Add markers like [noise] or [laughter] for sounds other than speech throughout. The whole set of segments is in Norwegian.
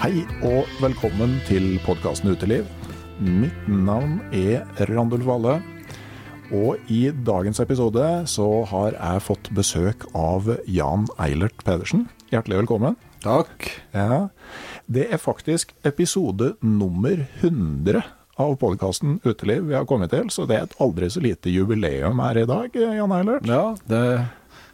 Hei og velkommen til podkasten Uteliv. Mitt navn er Randulf Valle. Og i dagens episode så har jeg fått besøk av Jan Eilert Pedersen. Hjertelig velkommen. Takk. Ja, Det er faktisk episode nummer 100 av podkasten Uteliv vi har kommet til, så det er et aldri så lite jubileum her i dag, Jan Eilert. Ja, det,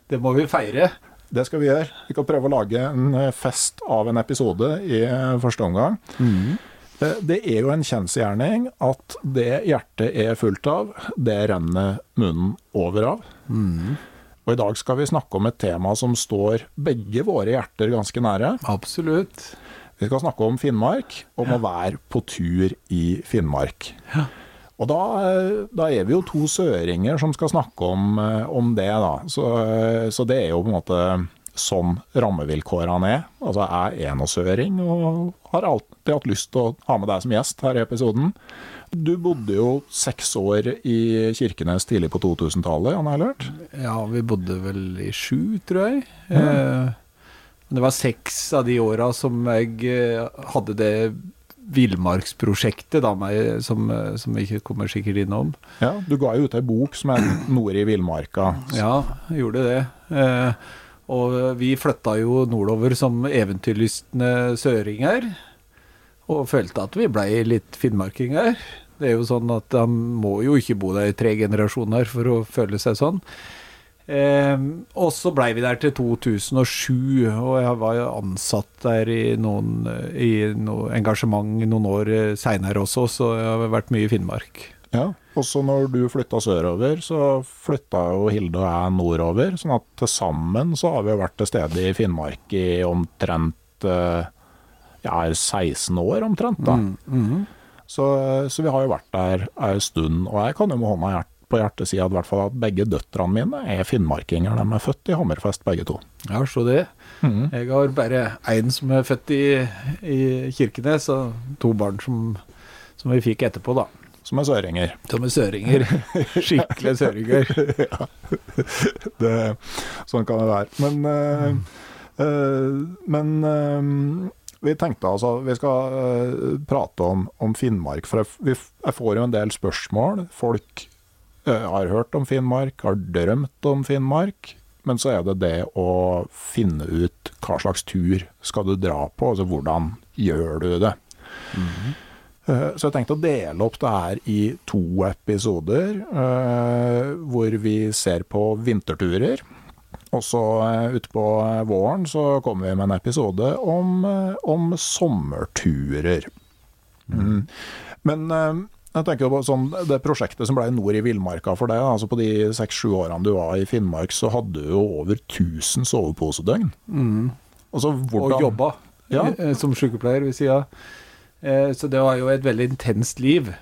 det må vi feire. Det skal vi gjøre. Vi kan prøve å lage en eh, fest av en episode i eh, første omgang. Mm. Det er jo en kjensgjerning at det hjertet er fullt av, det renner munnen over av. Og i dag skal vi snakke om et tema som står begge våre hjerter ganske nære. Absolutt. Vi skal snakke om Finnmark, om å være på tur i Finnmark. Og da, eh, da er vi jo to søringer som skal snakke om, eh, om det, da. Så, eh, så det er jo på en måte sånn rammevilkårene er. Altså jeg er nå søring og har alltid hatt lyst til å ha med deg som gjest her i episoden. Du bodde jo seks år i Kirkenes tidlig på 2000-tallet, Jan Eilert? Ja, vi bodde vel i sju, tror jeg. Eh, men det var seks av de åra som jeg eh, hadde det villmarksprosjektet, som, som vi ikke kommer sikkert innom. Ja, du ga jo ut ei bok som er 'Nord i villmarka'. Ja, gjorde det. Eh, og vi flytta jo nordover som eventyrlystne søringer. Og følte at vi blei litt finnmarkinger. Det er jo sånn at han må jo ikke bo der i tre generasjoner for å føle seg sånn. Eh, og så blei vi der til 2007, og jeg var jo ansatt der i noen i noe engasjement noen år seinere også, så jeg har vært mye i Finnmark. Ja, også når du flytta sørover, så flytta jo Hilde og jeg nordover. Sånn at til sammen så har vi jo vært til stede i Finnmark i omtrent eh, ja, 16 år omtrent, da. Så, så vi har jo vært der ei stund. Og jeg kan jo med hånda i hjertet si hjertesida i hvert fall at begge døtrene mine er finnmarkinger. De er født i Hammerfest begge to. Ja, så det. Jeg har bare én som er født i, i Kirkenes, og to barn som, som vi fikk etterpå, da. Som er søringer. Som er søringer. [laughs] Skikkelig søringer. det, sånn kan det være. Men, eh, øh, men øh, vi tenkte altså Vi skal uh, prate om, om Finnmark. For jeg, vi, jeg får jo en del spørsmål. Folk har hørt om Finnmark, har drømt om Finnmark. Men så er det det å finne ut hva slags tur skal du dra på. Altså hvordan gjør du det? Eh, Så jeg tenkte å dele opp det her i to episoder, hvor vi ser på vinterturer. Og så utpå våren så kommer vi med en episode om, om sommerturer. Mm. Men jeg tenker på sånn, det prosjektet som ble Nord i villmarka for deg, altså på de seks-sju årene du var i Finnmark, så hadde du jo over 1000 soveposedøgn. Altså, Og jobba Ja. eh, som sykepleier ved sida. Eh, så det var jo et veldig intenst liv.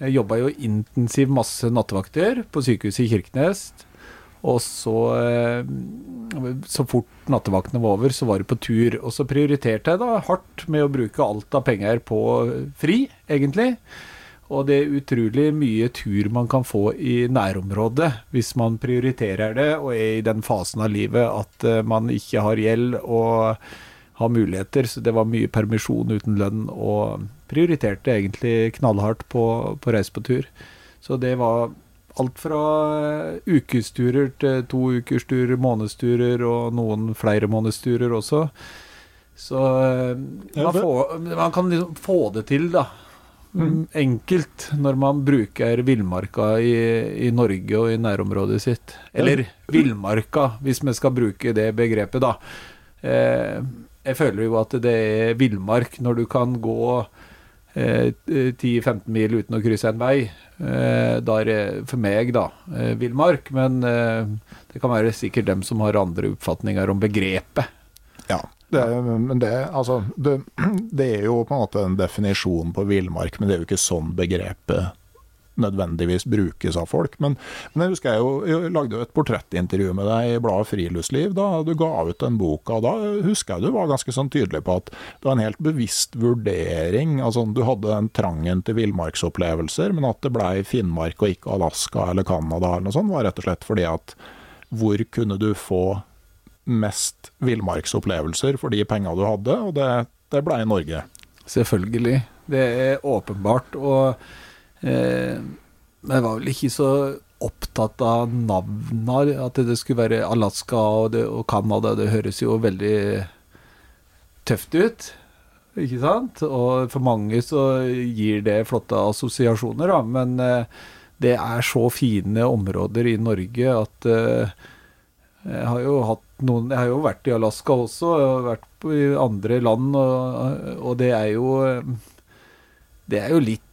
Jeg jobba jo intensiv masse nattevakter på sykehuset i Kirkenes. Og så, eh, så fort nattevaktene var over, så var det på tur. Og så prioriterte jeg da hardt med å bruke alt av penger på fri, egentlig. Og det er utrolig mye tur man kan få i nærområdet hvis man prioriterer det og er i den fasen av livet at eh, man ikke har gjeld og har muligheter. Så det var mye permisjon uten lønn, og prioriterte egentlig knallhardt på, på reise på tur. Så det var alt fra eh, ukesturer til to ukersturer, månedsturer og noen flere månedsturer også. Så eh, man, får, man kan liksom få det til, da. Mm. Enkelt når man bruker villmarka i, i, Norge og i nærområdet sitt. Eller villmarka, hvis vi skal bruke det begrepet, da. Eh, jeg føler jo at det er villmark når du kan gå eh, 10-15 mil uten å krysse en vei. Eh, er det for meg, da, eh, villmark. Men eh, det kan være sikkert dem som har andre oppfatninger om begrepet. Ja, det, men det, altså, det, det, er jo på en måte en definisjon på villmark, men det er jo ikke sånn begrepet nødvendigvis brukes av folk. Men, men jeg husker jeg jo jeg lagde jo et portrettintervju med deg i bladet Friluftsliv da du ga ut den boka. Da husker jeg du var ganske sånn tydelig på at det var en helt bevisst vurdering. altså Du hadde den trangen til villmarksopplevelser, men at det blei Finnmark og ikke Alaska eller Canada eller noe sånt, var rett og slett fordi at hvor kunne du få mest villmarksopplevelser for de penga du hadde, og det, det blei Norge. Selvfølgelig. Det er åpenbart. og Eh, jeg var vel ikke så opptatt av navna, at det skulle være Alaska og, det, og Canada. Det høres jo veldig tøft ut, ikke sant? Og for mange så gir det flotte assosiasjoner, da. Men eh, det er så fine områder i Norge at eh, jeg har jo hatt noen Jeg har jo vært i Alaska også, har vært i andre land, og, og det er jo Det er jo litt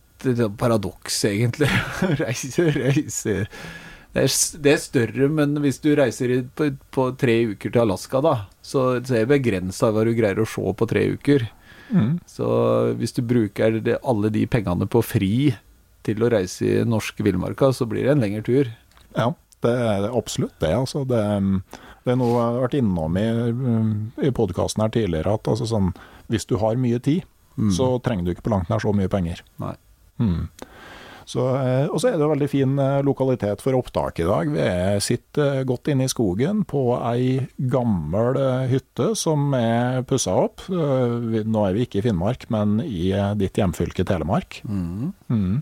paradoks, egentlig. [laughs] reise, reise det er, det er, større, men hvis du reiser på, på tre uker til Alaska, da, så, så er det begrensa hva du greier å se på tre uker. Mm. Så hvis du bruker det, alle de pengene på fri til å reise i norske villmarka, så blir det en lengre tur. Ja, det er absolutt det. Altså, det, det er noe jeg har vært innom i, i podkasten her tidligere, at altså, sånn, hvis du har mye tid, mm. så trenger du ikke på langt nær så mye penger. Nei. Mm. Så, eh, og så er det jo veldig fin eh, lokalitet for opptak i dag. Vi sitter godt inne i skogen på ei gammel eh, hytte som er pussa opp. Nå er vi ikke i Finnmark, men i ditt hjemfylke Telemark. Mm. Mm.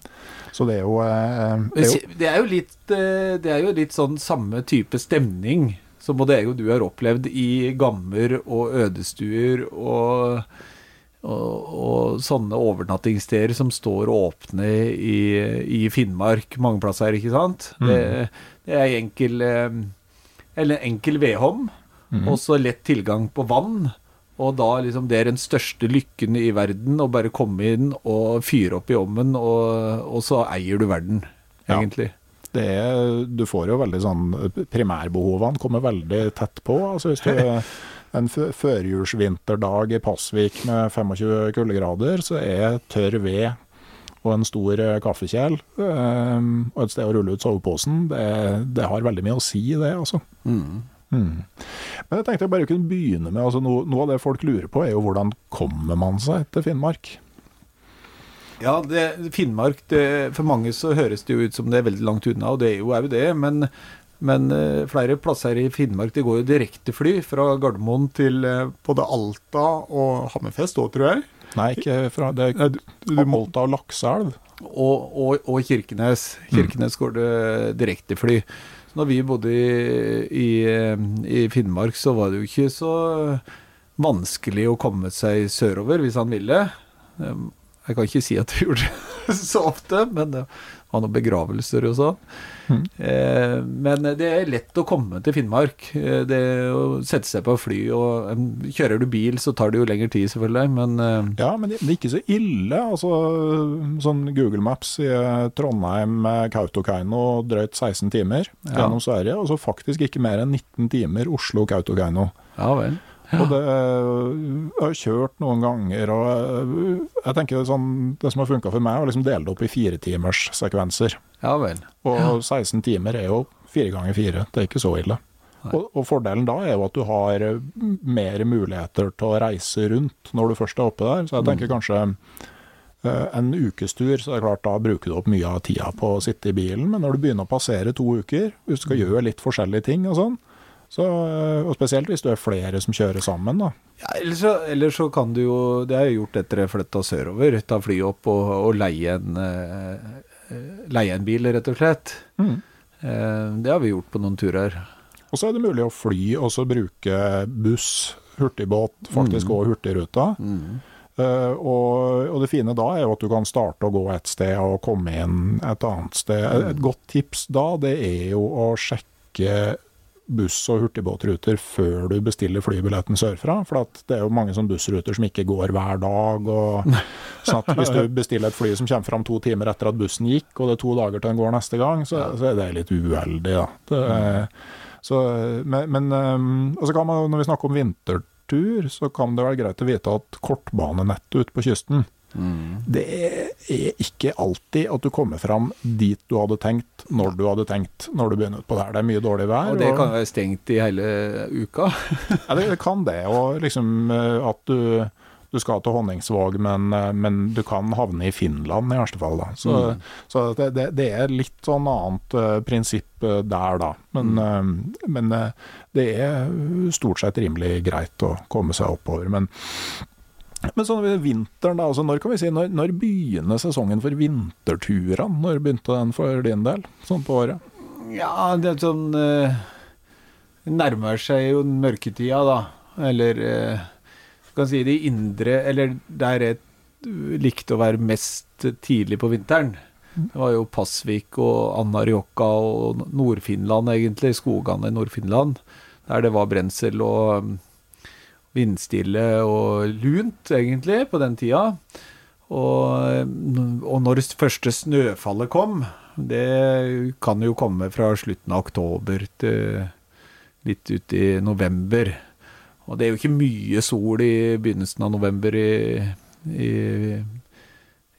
Så det er jo det er jo, det er jo, litt, det er jo litt sånn samme type stemning som både jeg og du har opplevd i gammer og ødestuer og og, og, sånne overnattingssteder som står åpne i, i, Finnmark mange plasser, ikke sant. Mm. Det, det, er enkel eh, Eller enkel vedhom, mm. og så lett tilgang på vann. Og da liksom det er den største lykken i verden å bare komme inn og fyre opp i ovnen, og, og, så eier du verden, egentlig. Ja. Er, du får jo veldig sånn Primærbehovene kommer veldig tett på. altså hvis du [laughs] en førjulsvinterdag i Pasvik med 25 kuldegrader, så er tørr ved og en stor eh, kaffekjel um, og et sted å rulle ut soveposen, det, det, har veldig mye å si, det, altså. Mm. Mm. Men jeg tenkte jeg bare kunne begynne med altså noe, noe, av det folk lurer på, er jo hvordan kommer man seg til Finnmark? Ja, det, Finnmark det, For mange så høres det jo ut som det er veldig langt unna, og det er jo òg det. Men men uh, flere plasser i Finnmark det går jo direktefly fra Gardermoen til uh, både Alta og Hammerfest òg, tror jeg. Nei, ikke fra det er, Alta og Lakseelv. Og, og, og, Kirkenes. Kirkenes mm. går det direktefly. Når vi bodde i, i, i, Finnmark, så var det jo ikke så vanskelig å komme seg sørover hvis han ville. Jeg kan ikke si at vi gjorde det [laughs] så ofte, men det var noen begravelser og sånn. Mm. Eh, men det er lett å komme til Finnmark. Eh, det å sette seg på fly og Kjører du bil, så tar det jo lengre tid, selvfølgelig, men eh. Ja, men det, er ikke så ille. Altså, sånn Google Maps i Trondheim, Kautokeino, drøyt 16 timer ja. gjennom Sverige. Og så faktisk ikke mer enn 19 timer Oslo-Kautokeino. Ja vel. Og det jeg har kjørt noen ganger, og eh, jeg tenker sånn, det som har funka for meg, er å liksom dele det opp i firetimerssekvenser. Ja vel. Og 16 timer er jo fire ganger fire, det er ikke så ille. Og, og, fordelen da er jo at du har eh, mer muligheter til å reise rundt når du først er oppe der. Så jeg tenker mm. kanskje en ukestur, så er det klart da bruker du opp mye av tida på å sitte i bilen. Men når du begynner å passere to uker, hvis du skal mm. gjøre litt forskjellige ting og sånn, så, og spesielt hvis du er flere som kjører sammen, da. Ja, eller, så, eller så kan du jo Det har jeg gjort etter jeg flytta sørover. Ta fly opp og, og leie, en, uh, leie en bil, rett og slett. Mm. Uh, det har vi gjort på noen turer. Og så er det mulig å fly og så bruke buss, hurtigbåt, faktisk òg mm. Hurtigruta. Mm. Uh, og, og, det fine da er jo at du kan starte å gå et sted og komme inn et annet sted. Mm. Et godt tips da, det er jo å sjekke buss- og hurtigbåtruter før du bestiller flybilletten sørfra. For det er jo mange sånne bussruter som ikke går hver dag. Og, [laughs] sånn at hvis du bestiller et fly som kommer fram to timer etter at bussen gikk, og det er to dager til den går neste gang, så, så er det litt uheldig. da. Det, så, men, men og så kan man, når vi snakker om vintertur, så kan det være greit å vite at kortbanenettet ute på kysten Mm. Det er ikke alltid at du kommer fram dit du hadde tenkt, når du hadde tenkt, når du begynner på det her. Det er mye dårlig vær. Og det kan være stengt i hele uka? [laughs] ja, det, kan det. Og liksom eh, at du du skal til Honningsvåg, men, eh, men, du kan havne i Finland i verste fall. Da. Så, mm. så det, det, det, er litt sånn annet uh, prinsipp der, da. Men, uh, men det er stort sett rimelig greit å komme seg oppover. Men men sånn vinteren, da, altså når kan vi si, når, når begynner sesongen for vinterturene? Når begynte den for din del, sånn på året? Ja, det er sånn eh, Nærmer seg jo mørketida, da. Eller eh, kan si de indre Eller der jeg likte å være mest tidlig på vinteren. Det var jo Pasvik og Anárjohka og Nord-Finland, egentlig. Skogene i Nord-Finland. Der det var brensel og vindstille og lunt, egentlig, på den tida. Og, og når første snøfallet kom, det kan jo komme fra slutten av oktober til litt ut i november. Og det er jo ikke mye sol i begynnelsen av november i, i,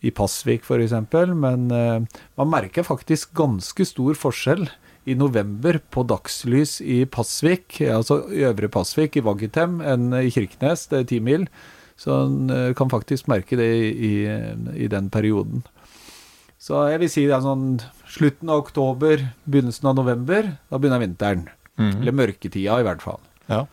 i Pasvik f.eks., men uh, man merker faktisk ganske stor forskjell i november på dagslys i Pasvik, altså Øvre Pasvik i Vaggetem, enn i Kirkenes, det er ti mil. Så en eh, kan faktisk merke det i, i, den perioden. Så jeg vil si det er sånn slutten av oktober, begynnelsen av november. Da begynner vinteren. Mm. Eller mørketida, i hvert fall. Ja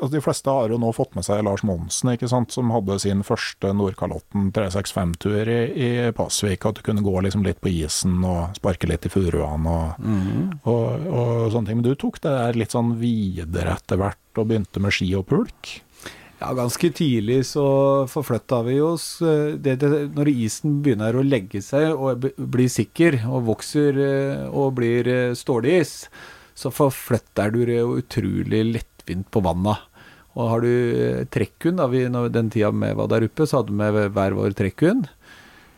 altså De fleste har jo nå fått med seg Lars Monsen, ikke sant, som hadde sin første Nordkalotten 365-tur i, i, Pasvik. At du kunne gå liksom litt på isen og sparke litt i furuene og, mm. og, og, sånne ting. Men du tok det der litt sånn videre etter hvert, og begynte med ski og pulk? Ja, ganske tidlig så forflytta vi oss. Det, det, når isen begynner å legge seg og blir sikker, og vokser eh, og blir stålig stålis, så forflytter du det utrolig lett lettvint på vannet. Og har du eh, trekkhund, da vi, den tida vi var der oppe, så hadde vi hver vår trekkhund.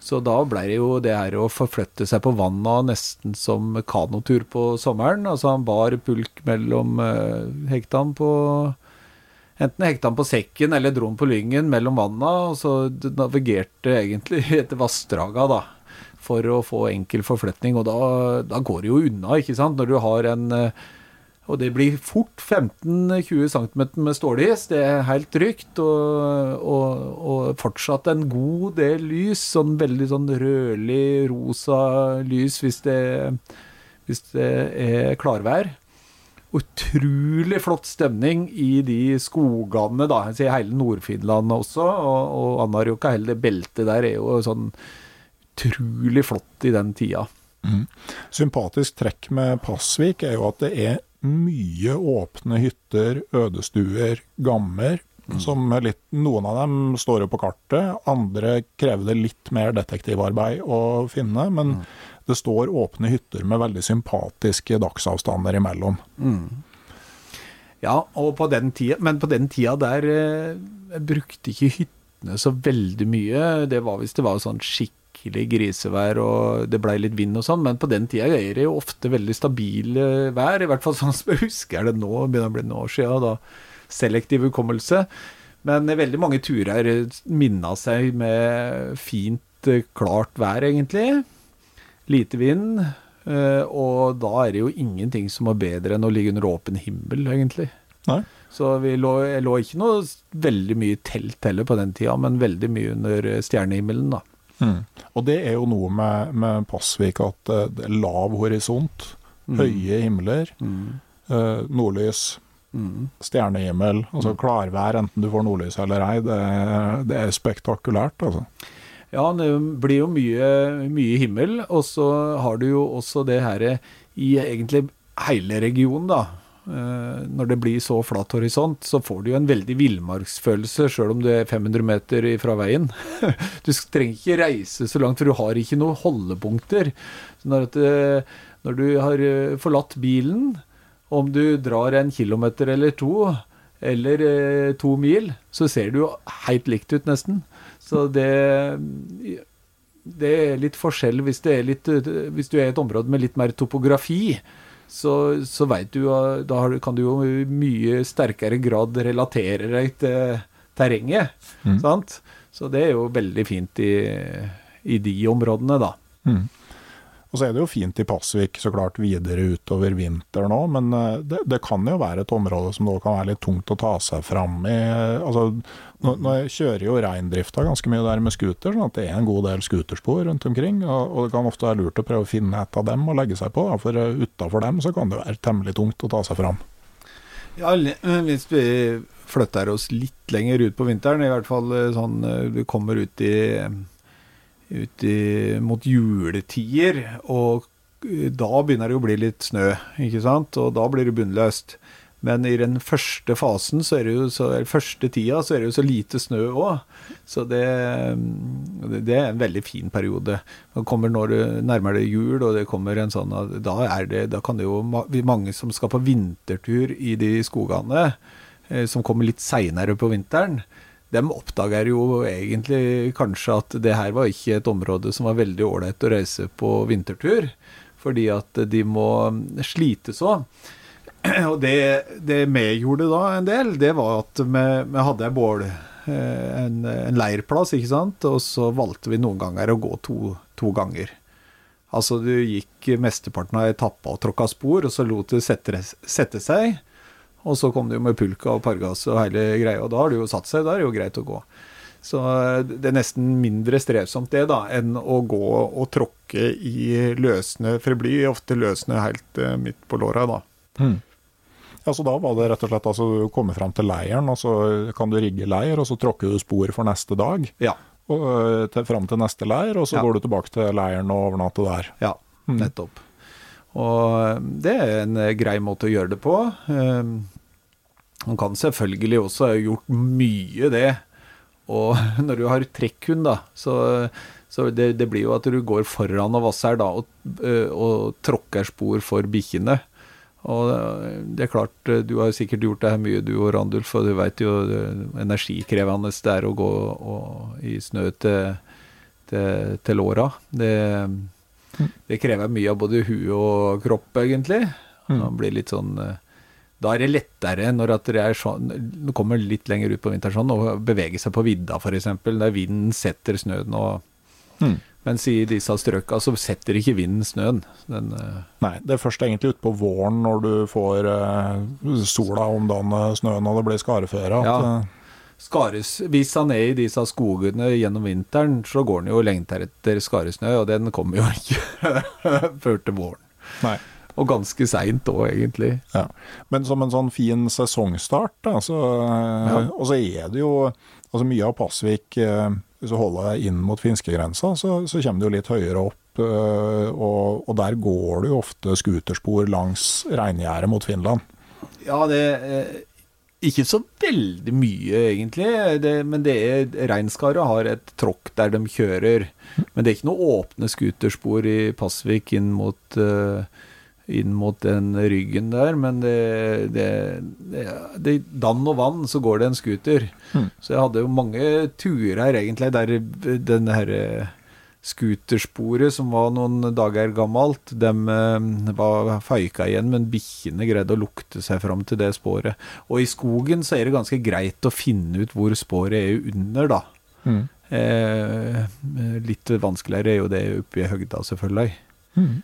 Så da ble det jo det her å forflytte seg på vannet nesten som kanotur på sommeren. Altså han bar pulk mellom uh, hektene på Enten hekta han på sekken eller dro han på lyngen mellom vanna, og så navigerte egentlig [laughs] etter vassdraga, da. For å få enkel forflytning. Og da, da, går det jo unna, ikke sant. Når du har en uh, og det blir fort 15-20 cm med stålis, det er helt trygt. Og, og, og, fortsatt en god del lys, sånn veldig sånn rødlig, rosa lys hvis det, hvis det er klarvær. Utrolig flott stemning i de skogene, da. Jeg sier hele Nord-Finland også. Og, og Anarjokka, hele det beltet der, er jo sånn utrolig flott i den tida. Mm. Sympatisk trekk med Pasvik er jo at det er mye åpne hytter, ødestuer, gammer. Mm. Som litt, noen av dem står jo på kartet, andre krever det litt mer detektivarbeid å finne. Men mm. det står åpne hytter med veldig sympatiske dagsavstander imellom. Mm. Ja, på tida, men på den tida der eh, brukte ikke hyttene så veldig mye. Det var hvis det var sånn skikk skikkelig grisevær og det blei litt vind og sånn, men på den tida er det jo ofte veldig stabile vær, i hvert fall sånn som jeg husker det nå, begynner å bli noen år siden. Da selektiv hukommelse. Men veldig mange turer minna seg med fint, eh, klart vær, egentlig. Lite vind. eh, Og da er det jo ingenting som er bedre enn å ligge under åpen himmel, egentlig. Nei. Så vi lå, jeg lå ikke noe veldig mye i telt heller på den tida, men veldig mye under eh, stjernehimmelen, da. Mm. Og det er jo noe med, med Pasvik at eh, det er lav horisont, høye himler, Mm. eh, nordlys, Mm. stjernehimmel, altså klarvær enten du får nordlys eller ei. Det, er- det er spektakulært, altså. Ja, det blir jo mye, mye himmel, og så har du jo også det her i egentlig hele regionen, da. Eh, Når det blir så flat horisont, så får du jo en veldig villmarksfølelse, sjøl om du er 500 meter fra veien. [laughs] Du trenger ikke reise så langt, for du har ikke noen holdepunkter. Når, at, eh, når du har eh, forlatt bilen, om du drar en kilometer eller to, eller to mil, så ser det jo helt likt ut, nesten. Så det det er litt forskjell hvis, er litt, hvis du er i et område med litt mer topografi. Så, så vet du Da kan du jo i mye sterkere grad relatere deg til terrenget. Mm. Sant? Så det er jo veldig fint i, i de områdene, da. Mm. Og så er det jo fint i Pasvik så klart videre utover vinteren òg, men eh, det, det kan jo være et område som da kan være litt tungt å ta seg fram i. Altså, nå, nå kjører jo reindrifta ganske mye der med scooter, sånn at det er en god del scooterspor rundt omkring. Og, og det kan ofte være lurt å prøve å finne et av dem og legge seg på, da, for uh, utafor dem så kan det være temmelig tungt å ta seg fram. Ja, le- hvis vi flytter oss litt lenger ut på vinteren, i hvert fall eh, sånn du kommer ut i, ut i mot juletider, og eh, da begynner det å bli litt snø, ikke sant? Og da blir det bunnløst. Men i den første fasen, så er det jo så, eller første tida, så er det jo så lite snø òg. Så det, det det er en veldig fin periode. Det kommer når det nærmer det jul, og det kommer en sånn da er det Da kan det jo mange som skal på vintertur i de skogene, eh, som kommer litt seinere på vinteren. De oppdager jo egentlig kanskje at det her var ikke et område som var veldig ålreit å reise på vintertur, fordi at de må slite så. [clears throat] Og det, det vi gjorde da en del, det var at vi, vi hadde en bål, eh, en, en leirplass, ikke sant, og så valgte vi noen ganger å gå to, to ganger. Altså du gikk mesteparten av etappa og tråkka spor, og så lot det sette, sette seg. Og så kom det jo med pulka og pargas og hele greia, og da har det jo satt seg. Da er det jo greit å gå. Så eh, det er nesten mindre strevsomt det, da, enn å gå og tråkke i løssnø. For det blir ofte løssnø helt eh, midt på låra, da. Ja, så Da var det rett og slett altså du kommer frem til leiren, og så kan du rigge leir, og så tråkker du spor for neste dag. Ja. Og, øh, til, fram til neste leir, og så Ja. går du tilbake til leiren og overnatter der. Ja, nettopp. Og det er en eh, grei måte å gjøre det på. Eh, Man kan selvfølgelig også ha gjort mye det. Og [laughs] når du har trekkhund, da, så, så det, det blir jo at du går foran og vasser da, og, eh, og tråkker spor for bikkjene. Og eh, det er klart, eh, du har sikkert gjort det her mye du og Randulf, og du veit jo energikrevende det er å gå og, i snø til, til, til låra. Det, det krever mye av både hue og kropp, egentlig. Man blir litt sånn Da er det lettere når at det sånn kommer litt lenger ut på vinteren sånn, å bevege seg på vidda, f.eks., der vinden setter snøen og Mm. Mens i disse strøka så setter ikke vinden snøen. Den, eh, Nei, det er først egentlig utpå våren når du får øh, sola omdanne snøen og det blir skareføre. At, Ja. øh, Skares, hvis han er i disse skogene gjennom vinteren, så går han jo lengter etter skaresnø, og den kommer jo ikke [laughs] før til våren. nei. Og ganske seint òg, egentlig. Ja. Men som en sånn fin sesongstart, da, så, Ja. og så er det jo altså mye av Pasvik eh, Hvis du holder deg inn mot finskegrensa, så, så kommer du jo litt høyere opp. eh, Og, og der går det jo ofte skuterspor langs reingjerdet mot Finland. Ja, det er ikke så veldig mye, egentlig. Det, men det er Reinskaret har et tråkk der de kjører. Men det er ikke noe åpne skuterspor i Pasvik inn mot eh, inn mot den ryggen der, men det, det, det, det dann og vann så går det en scooter. Så jeg hadde jo mange turer egentlig der den herre eh, Scootersporet som var noen dager gammelt, dem eh, var feika igjen, men bikkjene greide å lukte seg fram til det sporet. Og i skogen så er det ganske greit å finne ut hvor sporet er under, da. Mm. Eh, litt vanskeligere er jo det oppe i høgda, selvfølgelig. Mm.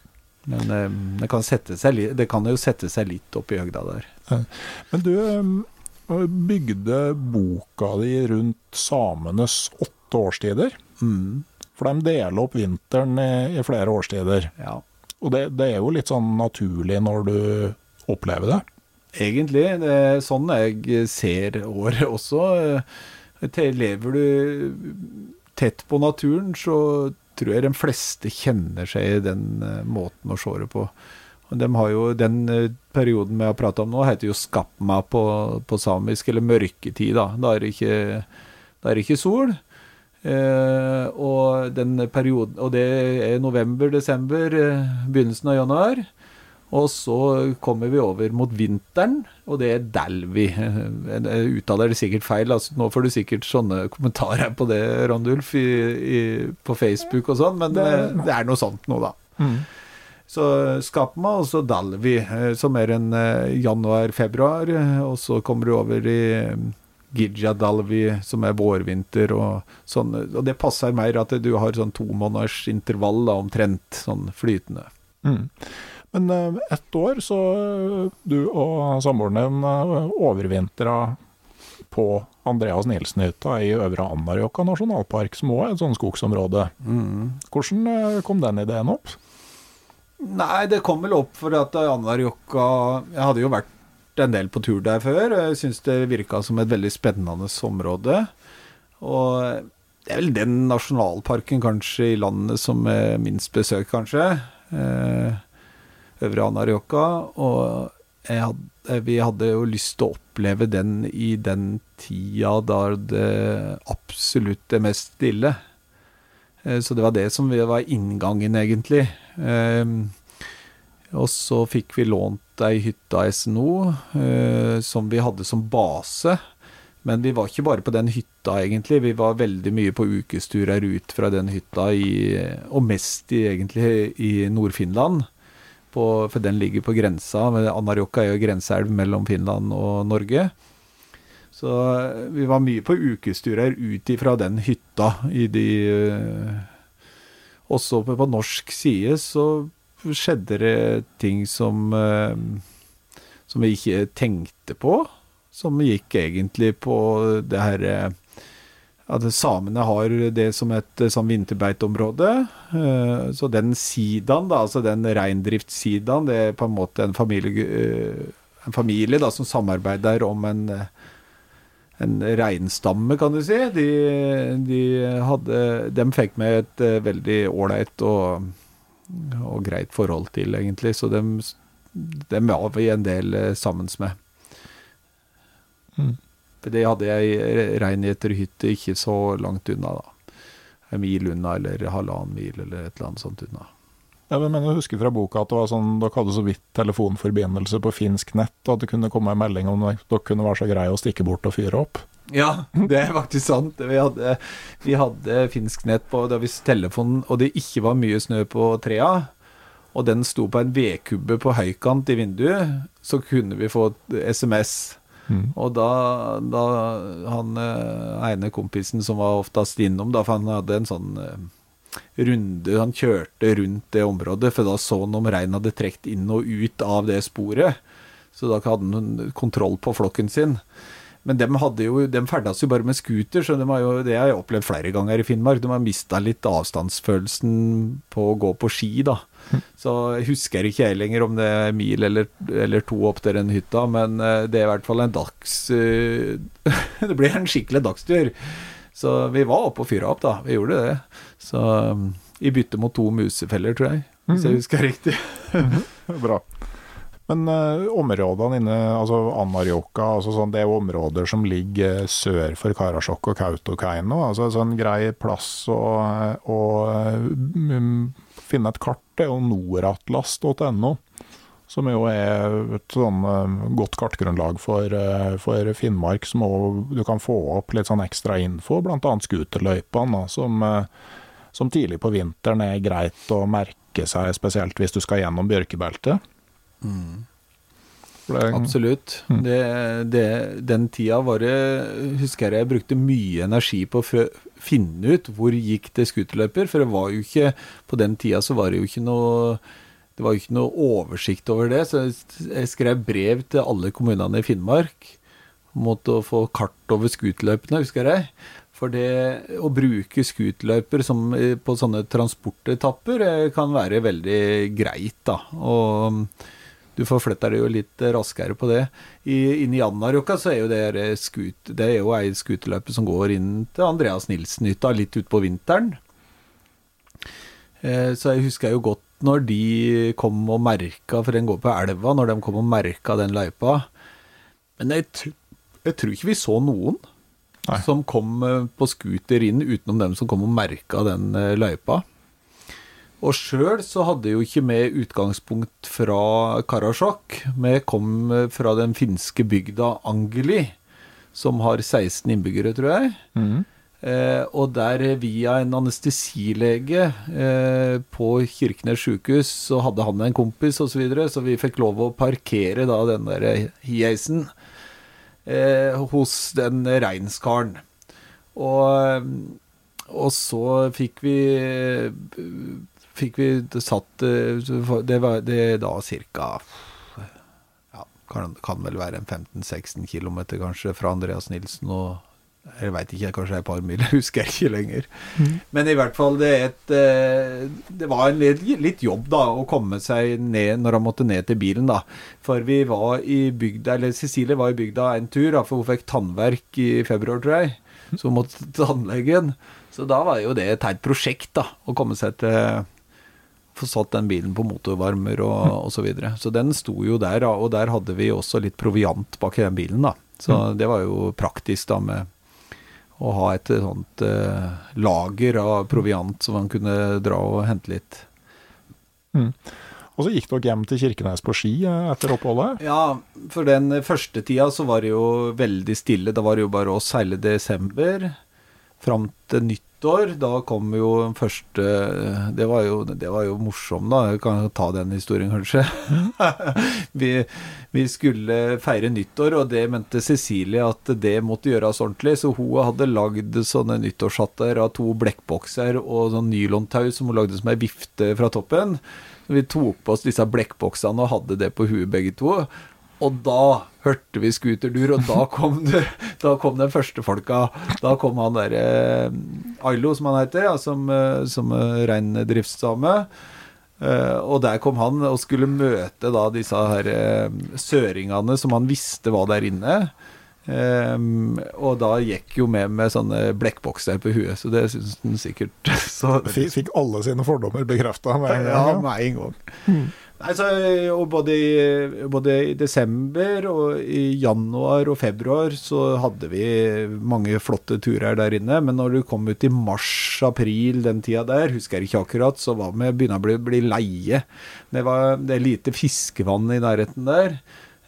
Men eh, det, kan seg, det kan jo sette seg litt opp i høgda der. Men du eh, bygde boka di rundt samenes åtte årstider. Mm, For de deler opp vinteren i, i flere årstider. ja. Og det, det er jo litt sånn naturlig når du opplever det. Egentlig. Det er sånn jeg ser året også. Lever du tett på naturen, så tror jeg de fleste kjenner seg i den eh, måten å se det på. De har jo, Den eh, perioden vi har prata om nå, heter jo skapma på, på samisk, eller mørketid. Da Da er det ikke, da er det ikke sol. Eh, og, den perioden, og det er november-desember, eh, begynnelsen av januar. Og så kommer vi over mot vinteren, og det er Dalvi. Jeg jeg uttaler det sikkert feil, altså nå får du sikkert sånne kommentarer på det, Randulf, i, i, på Facebook og sånn, men det, Det- det er noe sånt nå, da. Så Skapma og så Dalvi, eh, som er en eh, januar-februar, eh, og så kommer du over i Gidja Dalvi, som er vårvinter og sånn. Og det passer mer at du har sånn to måneders intervall da, omtrent, sånn flytende. Mm. Men eh, ett år så eh, du og samboeren din eh, overvintra på Andreas Nilsen-hytta i Øvre Anarjokka nasjonalpark, som òg er et sånt skogsområde. Hvordan eh, kom den ideen opp? Nei, det kom vel opp for at Anarjokka Jeg hadde jo vært en del på tur der før, jeg syns det virka som et veldig spennende område. Og det er vel den nasjonalparken kanskje i landet som er minst besøkt, kanskje. Eh, Øvre Anárjohka. Og jeg hadde, vi hadde jo lyst til å oppleve den i den tida da det absolutt er mest stille. Eh, Så det var det som var inngangen, egentlig. Ehm, og så fikk vi lånt ei hytte av SNO eh, som vi hadde som base. Men vi var ikke bare på den hytta, egentlig. Vi var veldig mye på ukesturer ut fra den hytta, i, og mest i, egentlig i Nord-Finland. På, for den ligger på grensa. men Anarjokka er jo grenseelv mellom Finland og Norge. Så vi var mye på ukesturer ut ifra den hytta i de eh, Også på, norsk side så skjedde det ting som eh, Som vi ikke tenkte på. Som gikk egentlig på det her eh, at samene har det som et eh, sånn vinterbeiteområde. Eh, Så den sidaen, da, altså den reindriftssidaen, det er på en måte en familie, eh, en familie da, som samarbeider om en, en reinstamme, kan du si. De, de, hadde, dem fikk med et veldig ålreit og, og greit forhold til, egentlig. Så dem, dem var vi en del sammen med. Mm. Det hadde jeg reingjeterhytte ikke så langt unna, da. En mil unna, eller halvannen mil, eller et eller annet sånt unna. Ja, men jeg husker fra boka at det var sånn, dere hadde så vidt telefonforbindelse på finsk nett, og at det kunne komme en melding om dere kunne være så greie å stikke bort og fyre opp. Ja, [laughs] det er faktisk sant. Vi hadde, vi hadde finsk nett på da hvis telefonen, og det ikke var mye snø på trea, og den sto på en vedkubbe på høykant i vinduet, så kunne vi få SMS. Mm. Og da, da han eh, ene kompisen som var oftest innom, da, for han hadde en sånn eh, runde Han kjørte rundt det området, for da så han om reinen hadde trukket inn og ut av det sporet. Så da hadde han kontroll på flokken sin. Men de, jo, de ferdes jo bare med scooter, så de har jo, det har jeg opplevd flere ganger i Finnmark. De har mista litt avstandsfølelsen på å gå på ski, da. Så jeg husker ikke jeg lenger om det er mil eller, eller to opp til den hytta, men eh, det er i hvert fall en dags eh, [laughs] Det blir en skikkelig dagstur. Så vi var oppe og fyra opp, da. Vi gjorde det. Så um, i bytte mot to musefeller, tror jeg. Hvis jeg husker riktig. Bra. Men uh, områdene inne, altså Anarjoka, altså sånn, det er jo områder som ligger sør for Karasjok og Kautokeino. Altså sånn grei plass og, og mm, finne et kart det er jo nordatlas.no. Som jo er et sånn eh, godt kartgrunnlag for, eh, for Finnmark, som også, du kan få opp litt sånn ekstra info, bl.a. scooterløypene, som, eh, som tidlig på vinteren er greit å merke seg, spesielt hvis du skal gjennom bjørkebeltet. Mm. Absolutt. Mm. Det, det, den tida var det Husker jeg jeg brukte mye energi på å fø- finne ut hvor gikk det scooterløyper. For det var jo ikke På den tida så var det jo ikke noe Det var jo ikke noe oversikt over det. Så jeg- skrev brev til alle kommunene i Finnmark å få kart over scooterløypene, husker jeg. For det å bruke scooterløyper eh, på sånne transportetapper eh, kan være veldig greit, da. Og du forflytter deg jo litt raskere på det. I, inne i Anárjohka så er jo det, skut, det er jo ei skuterløype som går inn til Andreas Nilsen-hytta litt utpå vinteren. Eh, så jeg husker jo godt når de kom og merka, for den går på elva, når de kom og merka den løypa. Men jeg, jeg tror ikke vi så noen Nei. som kom eh, på scooter inn utenom dem som kom og merka den eh, løypa. Og sjøl så hadde jo ikke vi utgangspunkt fra Karasjok. Vi kom eh, fra den finske bygda Angeli, som har 16 innbyggere, tror jeg. Mm. Eh, og der eh, via en anestesilege eh, på Kirkenes sykehus, så hadde han en kompis osv., så, videre, så vi fikk lov å parkere da den der hieisen eh, hos den reinskaren. Og, og så fikk vi Fikk vi satt eh, Det var det da cirka ja, kan, kan vel være en 15-16 km kanskje fra Andreas Nilsen og jeg veit ikke, kanskje et par mil, [laughs] jeg husker ikke lenger. Men i hvert fall, det, et, eh, det var en litt, litt jobb da, å komme seg ned når han måtte ned til bilen. da. For vi var i bygda, eller Cecilie var i bygda en tur, da, for hun fikk tannverk i februar, tror jeg. Så hun måtte til tannlegen. Så da var jo det et teit prosjekt, da, å komme seg til få satt den bilen på motorvarmer og, osv. så videre. Så den sto jo der, og der hadde vi også litt proviant bak i den bilen, da. Så det var jo praktisk da med å ha et sånt eh, lager av proviant som man kunne dra og hente litt. Og så gikk dere hjem til Kirkenes på ski eh, etter oppholdet. Ja, for den første tida så var det jo veldig stille. Da var det jo bare oss hele desember. Fram til nyttår. Da kom jo den første Det var jo, det jo morsom, da. Jeg kan ta den historien, kanskje. [laughs] vi, vi skulle feire nyttår, og det mente Cecilie at det måtte gjøres ordentlig. Så hun hadde lagd sånne nyttårshatter av to blekkbokser og sånn nylontau som hun lagde som ei vifte fra toppen. Vi tok på oss disse blekkboksene og hadde det på huet begge to. Og da hørte vi scooterdur, og da [laughs] kom, det, da kom den første folka. Da kom han derre eh, Ailo, som han heter, ja, som, eh, som eh, reindriftsdame. Eh, og der kom han og skulle møte da disse her søringene som han visste var der inne. Um, og da gikk jo med med sånne blekkbokser på huet, så det syns han sikkert [laughs] så Fikk, alle sine fordommer bekrefta med en ja, gang. med en gang. Nei, og både i, både i desember og i januar og februar så hadde vi mange flotte turer der inne. Men når du kom ut i mars-april, den tida der, husker jeg ikke akkurat, så var vi begynner å bli, bli leie. Det, var, det lite fiskevann i nærheten der.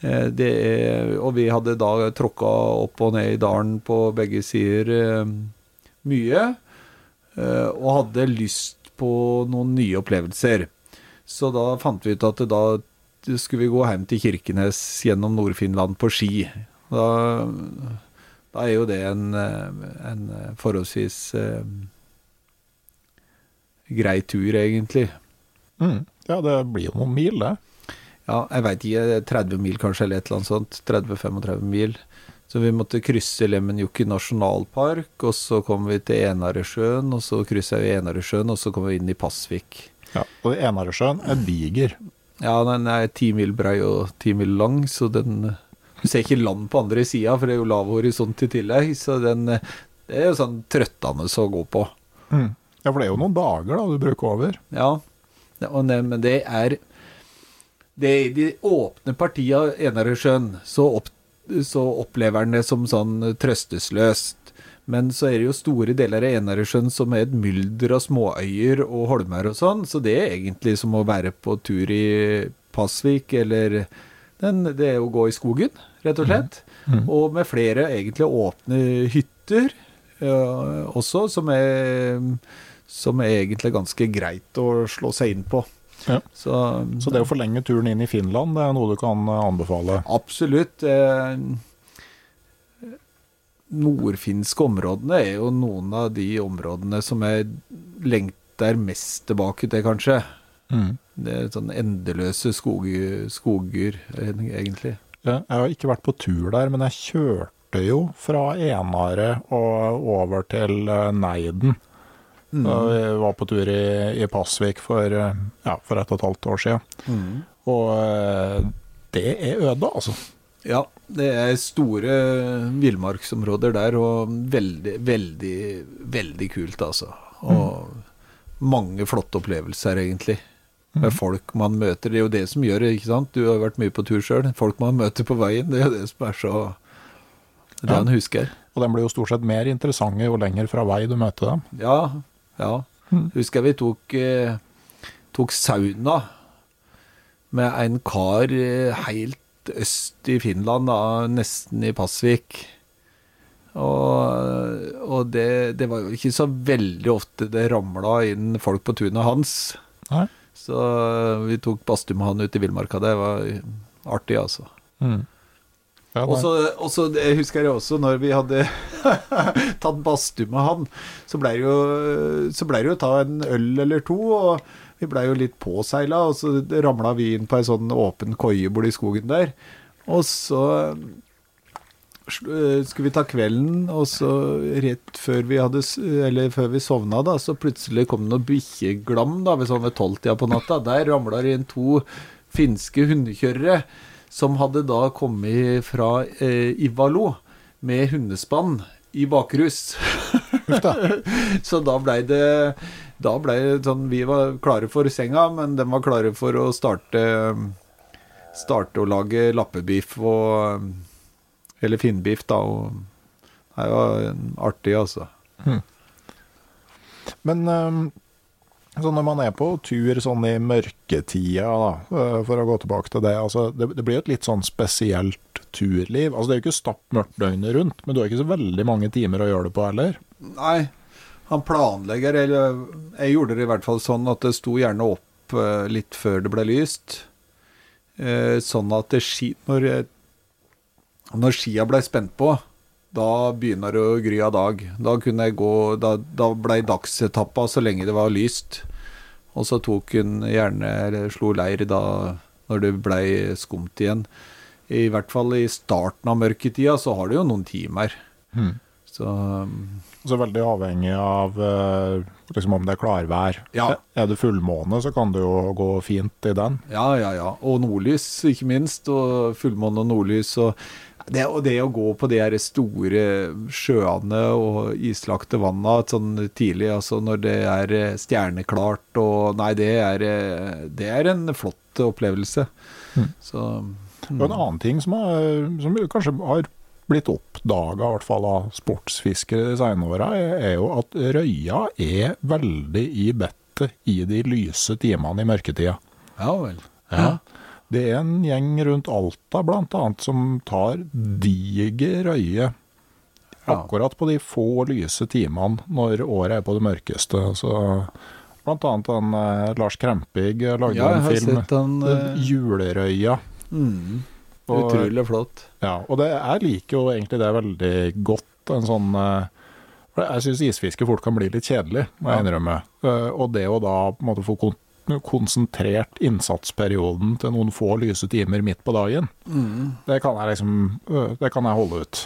Eh, er- og vi hadde da tråkka opp og ned i dalen på begge sider eh, mye. eh, Og hadde lyst på noen nye opplevelser. Så da fant vi ut at da skulle vi gå hjem til Kirkenes gjennom Nord-Finland på ski. Da, da er jo det en, en forholdsvis eh, grei tur, egentlig. Mm. Ja, det blir jo noen mil, det. Ja, jeg veit ikke, 30 mil kanskje, eller et eller annet sånt. 30-35 mil. Så vi måtte krysse Lemmenjoki nasjonalpark, og så kom vi til Enaresjøen, og så kryssa vi Enaresjøen, og så kom vi inn i Pasvik. Ja, og Enaresjøen er diger. Ja, den er ti mil brei og ti mil lang, så den Du ser ikke land på andre sida, for det er jo lav horisont i tillegg, så den Det er jo sånn trøttende å gå på. Mm. Ja, for det er jo noen dager da du bruker over. Ja, det, men det er det I de åpne partiene av Enaresjøen så, opp, så opplever en det som sånn trøstesløst. Men så er det jo store deler av Enaresjøen som er et mylder av småøyer og holmer og sånn, så det er egentlig som å være på tur i Pasvik, eller den, det er å gå i skogen, rett og slett. Og med flere egentlig åpne hytter eh, også, som er som er egentlig ganske greit å slå seg inn på. Ja. Så, Så det å forlenge turen inn i Finland, det er noe du kan anbefale? Absolutt. Eh, nordfinske områdene er jo noen av de områdene som jeg lengter mest tilbake til, kanskje. Mm. Det er sånn endeløse skoger, skoger egentlig. Jeg har ikke vært på tur der, men jeg kjørte jo fra Enare og over til Neiden. Neiden. Da vi var på tur i, i Pasvik for, eh, ja, for et og et halvt år siden. Og eh, det er øde, altså. Ja, det er store villmarksområder der, og veldig, veldig, veldig kult, altså. Og mange flotte opplevelser, egentlig. Med folk man møter. Det er jo det som gjør det, ikke sant? Du har vært mye på tur sjøl. Folk man møter på veien, det er jo det som er så Det Ja. husker. Og de blir jo stort sett mer interessante jo lenger fra vei du møter dem. Ja, ja. Husker jeg vi tok, eh, tok sauna med en kar eh, øst i Finland, da, nesten i Pasvik. Og, og det, det var jo ikke så veldig ofte det ramla inn folk på tunet hans. Nei? Så vi tok badstue med han ut i villmarka. Det var artig, altså. Mm. Ja, Og så husker jeg også, når vi hadde [laughs] tatt badstue med han, så blei det jo så ble det jo ta en øl eller to, og vi blei jo litt påseila, og så ramla vi inn på ei sånn åpen koie borti skogen der. Og så eh, skulle vi ta kvelden, og så rett før vi hadde Eller før vi sovna, da, så plutselig kom det noe bikkjeglam da, ved sånn ved tolvtida på natta. Der ramla det inn to finske hundekjørere som hadde da kommet fra eh, Ivalo med hundespann i bakrus. [laughs] så da blei det Da ble det sånn Vi var klare for senga, men de var klare for å starte Starte å lage lappebiff og Eller finnbiff, da. Og det var artig, altså. Men øhm, så når man er på tur sånn i mørketida, da, øh, for å gå tilbake til det, altså, det, det blir jo et litt sånn spesielt turliv. Altså, det er jo ikke stappmørkt døgnet rundt, men du har ikke så veldig mange timer å gjøre det på heller. Nei, han planlegger, eller jeg gjorde det i hvert fall sånn at det sto gjerne opp eh, litt før det ble lyst. Eh, sånn at det ski, når, når skia ble spent på, da begynner det å gry av dag. Da kunne Da, da ble dagsetappa så lenge det var lyst. Og så tok hun gjerne Eller slo leir da når det blei skumt igjen. I hvert fall i starten av mørketida så har du jo noen timer. Så Så veldig avhengig av øh, liksom om det er klarvær. Ja. Er det fullmåne, så kan det jo gå fint i den. Ja, ja, ja. Og nordlys, ikke minst. Og fullmåne og nordlys. Og det, og det å gå på de her store sjøene og islagte vanna sånn tidlig, altså når det er eh, stjerneklart og Nei, det er, eh, det er en flott opplevelse. Så Og en annen ting som, er, som kanskje har blitt oppdaga, i hvert fall av sportsfiskere de senere åra, er, jo at røya er veldig i bettet i de lyse timene i mørketida. ja vel. Ja. Det er en gjeng rundt Alta annet som tar diger røye akkurat på de få lyse timene når året er på det mørkeste. Så blant annet han eh, Lars Krempig lagde Ja, en film, Den, eh, 'Julerøya'. Mm, Og- utrolig flott. Ja, og det, jeg liker jo egentlig det veldig godt. En sånn eh, Jeg syns isfiske fort kan bli litt kjedelig, må jeg innrømme. Eh, Og det å da på en måte få kon konsentrert innsatsperioden til noen få lyse timer midt på dagen, det kan jeg liksom øh, Det kan jeg holde ut.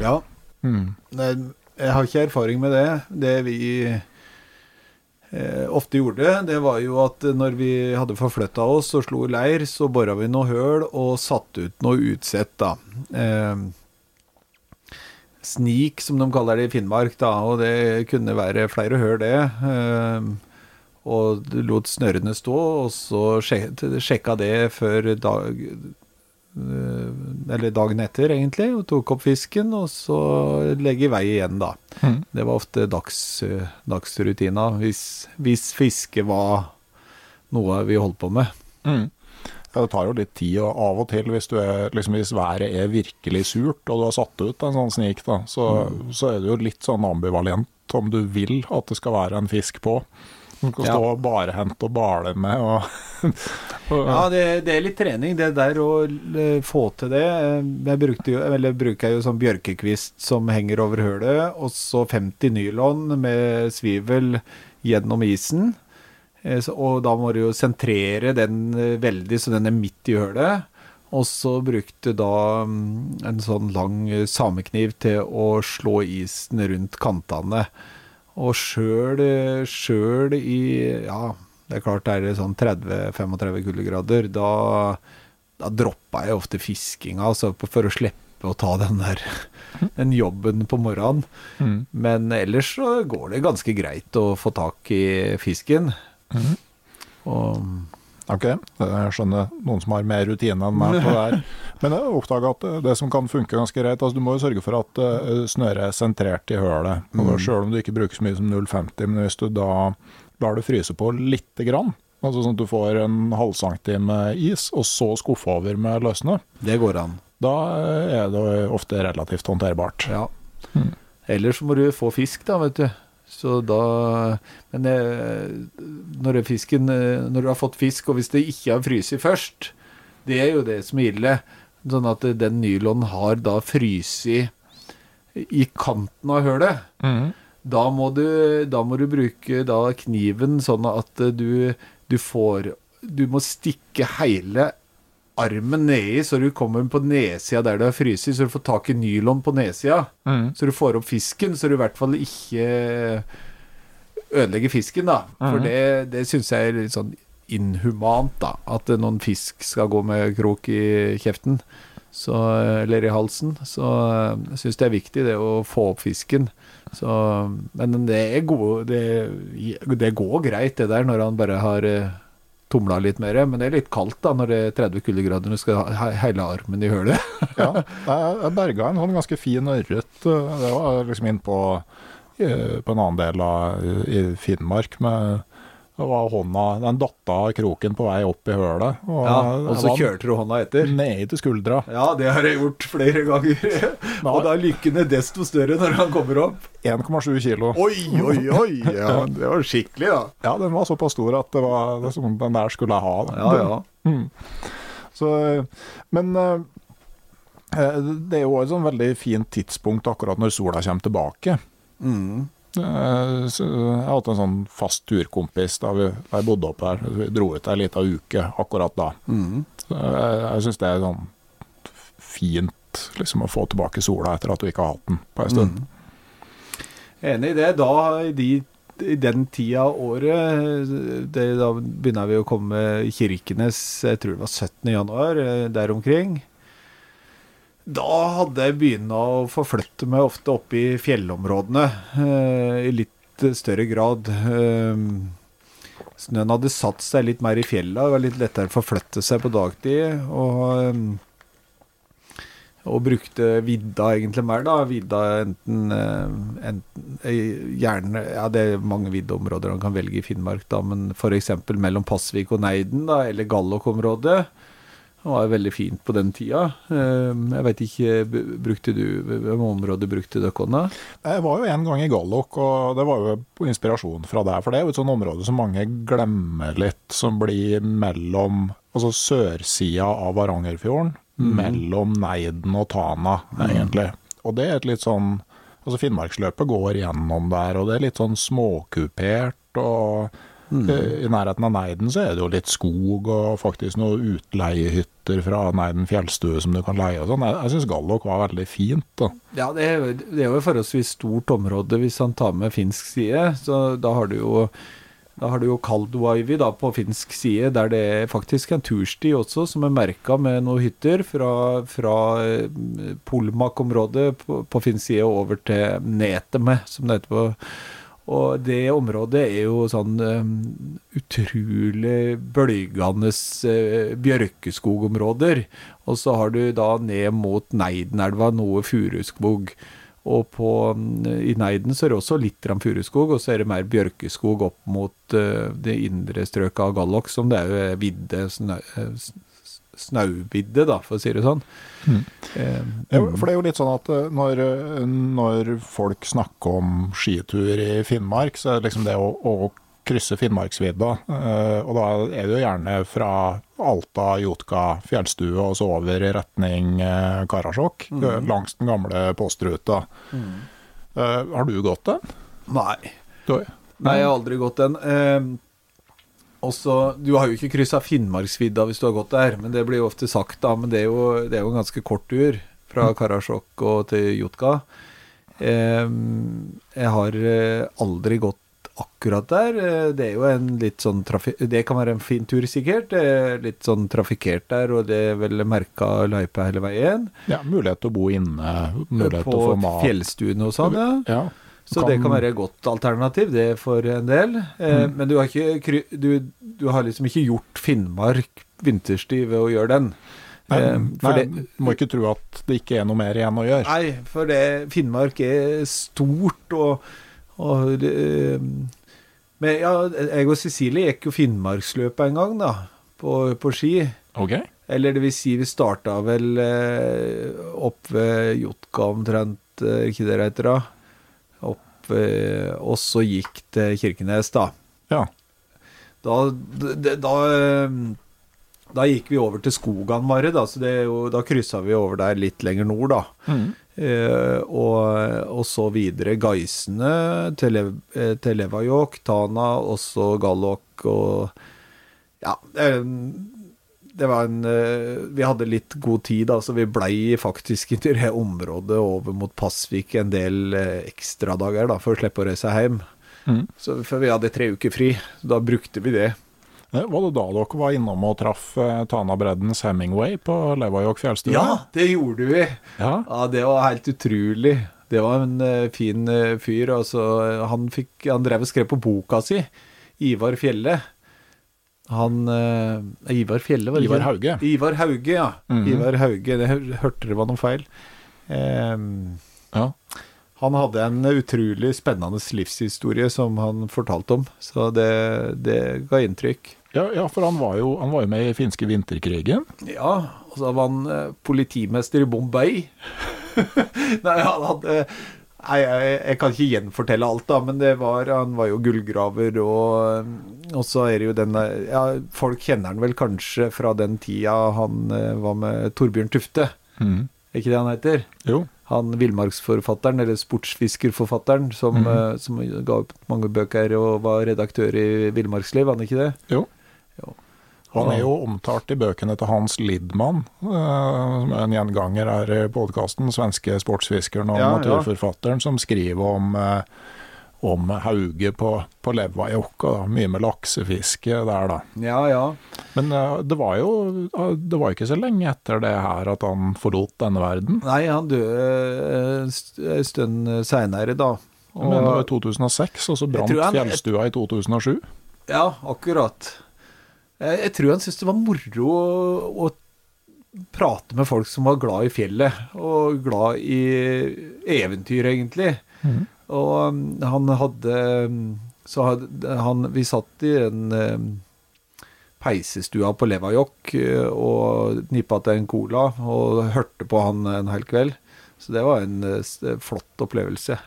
Ja. Mm. Jeg har ikke erfaring med det. Det vi eh, ofte gjorde, det var jo at når vi hadde forflytta oss og slo leir, så bora vi noe høl og satte ut noe utsett, da. Eh, snik, som de kaller det i Finnmark, da, og det kunne være flere høl, det. Eh, og lot snørene stå, og så sjekka det før dag eh, Eller dagen etter, egentlig, og tok opp fisken, og så legge i vei igjen, da. Mm. Det var ofte dags, eh, dagsrutina, hvis, hvis fiske var noe vi holdt på med. Mm. Ja, det tar jo litt tid, og av og til hvis, du er, liksom, hvis været er virkelig surt, og du har satt ut en sånn snik, da, så, så er det jo litt sånn ambivalent om du vil at det skal være en fisk på. Du stå Ja. og barhendt og bale med og, [laughs] og Ja, det, det er litt trening, det der å eh, få til det. Jeg brukte jo, eller bruker jeg jo sånn bjørkekvist som henger over hølet, og så 50 nylon med svivel gjennom isen. Eh, Og da må du jo sentrere den eh, veldig, så den er midt i hølet. Og så brukte da mm, en sånn lang samekniv til å slå isen rundt kantene. Og sjøl, i Ja, det er klart det er sånn 30-35 kuldegrader. Da, da droppa jeg ofte fiskinga, altså for å slippe å ta den der [laughs] den jobben på morgenen. Mm. Men ellers så går det ganske greit å få tak i fisken. Og Ok, jeg skjønner noen som har mer rutine enn meg på det her. [laughs] Men jeg oppdaga at det som kan funke ganske greit altså Du må jo sørge for at eh, snøret er sentrert i hølet. Mm. Selv om du ikke bruker så mye som 0,50, men hvis du da lar det fryse på lite grann, altså sånn at du får en halv halvcentime is, og så skuffe over med løssnø, det går an. da eh, er det ofte relativt håndterbart. Ja. Ellers må du få fisk, da, vet du. Så da Men eh, når, fisken, eh, når du har fått fisk, og hvis det ikke har fryst først, det er jo det som er ille. Sånn at eh, den nylonen har da fryst i kanten av hølet. Mm. Da må du, da må du bruke da kniven sånn at du, du får Du må stikke hele armen nedi, så du kommer på nedsida der du har fryst, så du får tak i nylon på nedsida. Mm. Så du får opp fisken, så du i hvert fall ikke ødelegger fisken, da. For Mhm. det, det syns jeg er litt sånn inhumant, da. At noen fisk skal gå med krok i kjeften. Så, eller i halsen. Så jeg syns det er viktig det å få opp fisken. Så, men det er gode det, det går greit, det der, når han bare har eh, tumla litt mer. Men det er litt kaldt da, når det er 30 kuldegrader og du skal ha he- hele armen i hølet. [laughs] Ja, jeg berga en sånn ganske fin ørret. eh, Det var liksom inn på, eh, på en annen del av i Finnmark. Med, det var hånda Den datt av kroken på vei opp i hølet. Og, Ja, og så kjørte du hånda etter. Ned til skuldra. Ja, det har jeg gjort flere ganger. [laughs] og da er lykkene desto større når han kommer opp. 1,7 kilo. Oi, oi, oi! Ja, [laughs] det var skikkelig, da. Ja, den var såpass stor at det var det som, den der skulle jeg ha. da. Ja, ja. Mm. Så, men eh, eh, det er jo et sånn veldig fint tidspunkt akkurat når sola kommer tilbake. Mm. Eh, så Jeg hadde en sånn fast turkompis da, vi, da jeg bodde oppe her. Vi dro ut ei lita uke akkurat da. Mm. Så Jeg, jeg syns det er sånn fint liksom, å få tilbake sola etter at du ikke har hatt den på en stund. Enig i det. Da, i, de, i den tida av året, det, da begynner vi å komme Kirkenes, jeg tror det var 17. januar, eh, der omkring. Da hadde jeg begynt å forflytte meg ofte opp i fjellområdene, eh, i litt større grad. Eh, snøen hadde satt seg litt mer i fjella, det var litt lettere å forflytte seg på dagtid. Og, eh, og brukte vidda egentlig mer, da. Vidda enten, enten Gjerne Ja, det er mange viddeområder han kan velge i Finnmark, da, men f.eks. mellom Pasvik og Neiden, da, eller Gallok-området. Det var veldig fint på den tida. Eh, Jeg vet ikke, brukte du Hvem område brukte dere da? Jeg var jo en gang i Gallok, og det var jo inspirasjon fra deg. For det er jo et sånt område som mange glemmer litt, som blir mellom altså sørsida av Varangerfjorden, mellom Neiden og Tana, egentlig. Og det er et litt sånn Altså Finnmarksløpet går gjennom der, og det er litt sånn småkupert. og eh, I nærheten av Neiden så er det jo litt skog og faktisk noen utleiehytter fra Neiden fjellstue som du kan leie og sånn. Jeg, jeg syns Gallok var veldig fint. da. Ja, det er, det er jo et forholdsvis stort område hvis han tar med finsk side. Så da har du jo da har du jo Kaldvaivi da på finsk side, der det er faktisk en tursti også, som er merka med noen hytter fra, fra eh, Polmak-området på, på finsk side over til Neteme, som det heter på. Og det området er jo sånn eh, utrolig bølgende uh, bjørkeskogområder. Og så har du da ned mot Neidenelva noe furuskog. Og på, mm, i Neiden så er det også litt furuskog, og så er det mer bjørkeskog opp mot uh, det indre strøket av Gallok, som det er jo vidde, snø, eh, s- snauvidde, da, for å si det sånn. Mm. Eh, for det er jo litt sånn at eh, når, eh, når folk snakker om skitur i Finnmark, så er det liksom det å, å krysse Finnmarksvidda. eh, og da er det jo gjerne fra Alta, Jotka, fjellstue og så over i retning eh, Karasjok, Mm. langs den gamle postruta. Eh, har du gått den? nei. Du, Nei, jeg har aldri gått den. Eh, også, du har jo ikke kryssa Finnmarksvidda hvis du har gått der, men det blir jo ofte sagt, da. Men det er jo, det er jo en ganske kort tur fra Karasjok og til Jotka. Eh, jeg har eh, aldri gått akkurat der. Eh, Det er jo en litt sånn Det kan være en fin tur, sikkert. Det er litt sånn trafikkert der, og det er vel merka løype hele veien. ja, mulighet til å bo inne, mulighet til På å få mat. fjellstuene og sånn, ja. Ja, Så det kan være et godt alternativ, det for en del. Eh, Mm. Men du har, ikke, du, du har liksom ikke gjort Finnmark vinterstid ved å gjøre den. Nei, Eh, nei, det, må ikke tro at det ikke er noe mer igjen å gjøre. nei, for det Finnmark er stort og, og det, eh, Men ja, jeg og Cecilie gikk jo Finnmarksløpet en gang, da. På, på ski. Okay. Eller det vil si, vi starta vel eh, opp ved Jotka omtrent, eh, ikke det det heter da? Eh, og så gikk til Kirkenes, da. Ja. Da, da, eh, da gikk vi over til Skoganmaret, da, så det da kryssa vi over der litt lenger nord, da. Mm. Eh, og, og så videre Gaisene til, Lev, eh, til Levajok, Tana, også Gallok og Ja, det, det var en eh, Vi hadde litt god tid, da, så vi blei faktisk i det området over mot Pasvik en del eh, ekstradager da, for å slippe å reise hjem. Mm. Så, for vi hadde tre uker fri, så da brukte vi det. Eh, Var det da dere var innom og traff Tanabreddens Tana Breddens Hemingway på Levajok fjellstue? Ja, det gjorde vi! Ja. Ja, det var helt utrolig. Det var en fin fyr. Altså, han, fikk, han drev og skrev på boka si, Ivar Fjelle. Han eh, Ivar Fjelle, var det Ivar? Hauge. Ivar Hauge, ja. Mhm. Ivar Hauge. Det hørte det var noe feil. Ehm, Ja. han hadde en utrolig spennende livshistorie som han fortalte om, så det, det ga inntrykk. Ja, ja, for han var, jo, han var jo med i finske vinterkrigen. Ja, og så var han eh, politimester i Bombay. [laughs] Nei, han hadde Nei, jeg, jeg kan ikke gjenfortelle alt, da, men det var, han var jo gullgraver, og, og så er det jo den Ja, folk kjenner han vel kanskje fra den tida han eh, var med Torbjørn Tufte, Mm. er ikke det han heter? Jo. Han villmarksforfatteren, eller sportsfiskerforfatteren, som, eh, som ga ut mange bøker og var redaktør i Villmarksliv, han ikke det? Jo. Og han er jo omtalt i bøkene til Hans Lidman, eh, som en gjenganger her i podkasten. Svenske sportsfiskeren og Ja, ja. som skriver om, eh, om Hauge på, på Levajokka. Mye med laksefiske der, da. Ja, ja. Men eh, det var jo det var ikke så lenge etter det her at han forlot denne verden. Nei, han døde en stund seinere, da. Jeg mener det var i 2006, og så brant han- fjellstua i 2007. Ja, akkurat. Jeg, jeg tror han syntes det var moro å, å prate med folk som var glad i fjellet, og glad i eventyr, egentlig. Mm. Og um, han hadde um, Så hadde han Vi satt i en um, peisestua på Levajok uh, og nippa til en cola og hørte på han en hel kveld. Så det var en uh, flott opplevelse.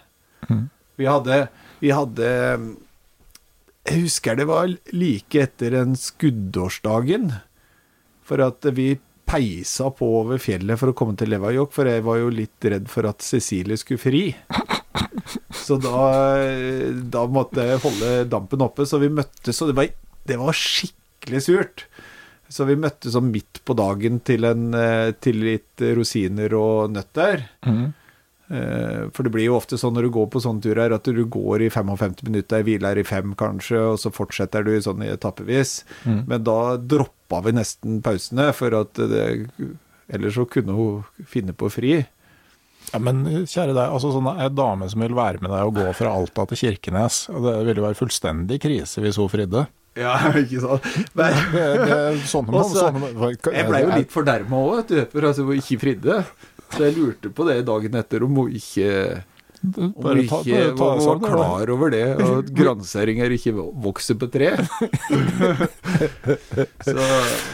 Mm. Vi hadde, vi hadde Jeg husker det var like etter en skuddårsdagen. For at vi peisa på over fjellet for å komme til Levajok, for jeg var jo litt redd for at Cecilie skulle fri. Så da, da måtte jeg holde dampen oppe, så vi møttes, og det var, det var skikkelig surt. Så vi møttes sånn midt på dagen til, en, eh, til litt rosiner og nøtter. Mhm. Eh, For det blir jo ofte sånn når du går på sånne turer, at du går i 55 minutter, hviler i fem kanskje, og så fortsetter du sånn i etappevis. Mm. Men da droppa vi nesten pausene, for at det, ellers så kunne hun finne på fri. Ja, men kjære deg, altså sånn ei dame som vil være med deg og gå fra Alta til Kirkenes, og det ville jo være fullstendig krise hvis hun fridde. Ja, [laughs] ikke sant. Men Det, det, sånne, Også, sånne, jeg blei jo litt fornærma òg, vet du, for altså ikke fridde. Så jeg lurte på det dagen etter om hun ikke Om Bare ta- ikke bare ta var, var klar over det, og at granseringer ikke vokser på tre. [laughs] så,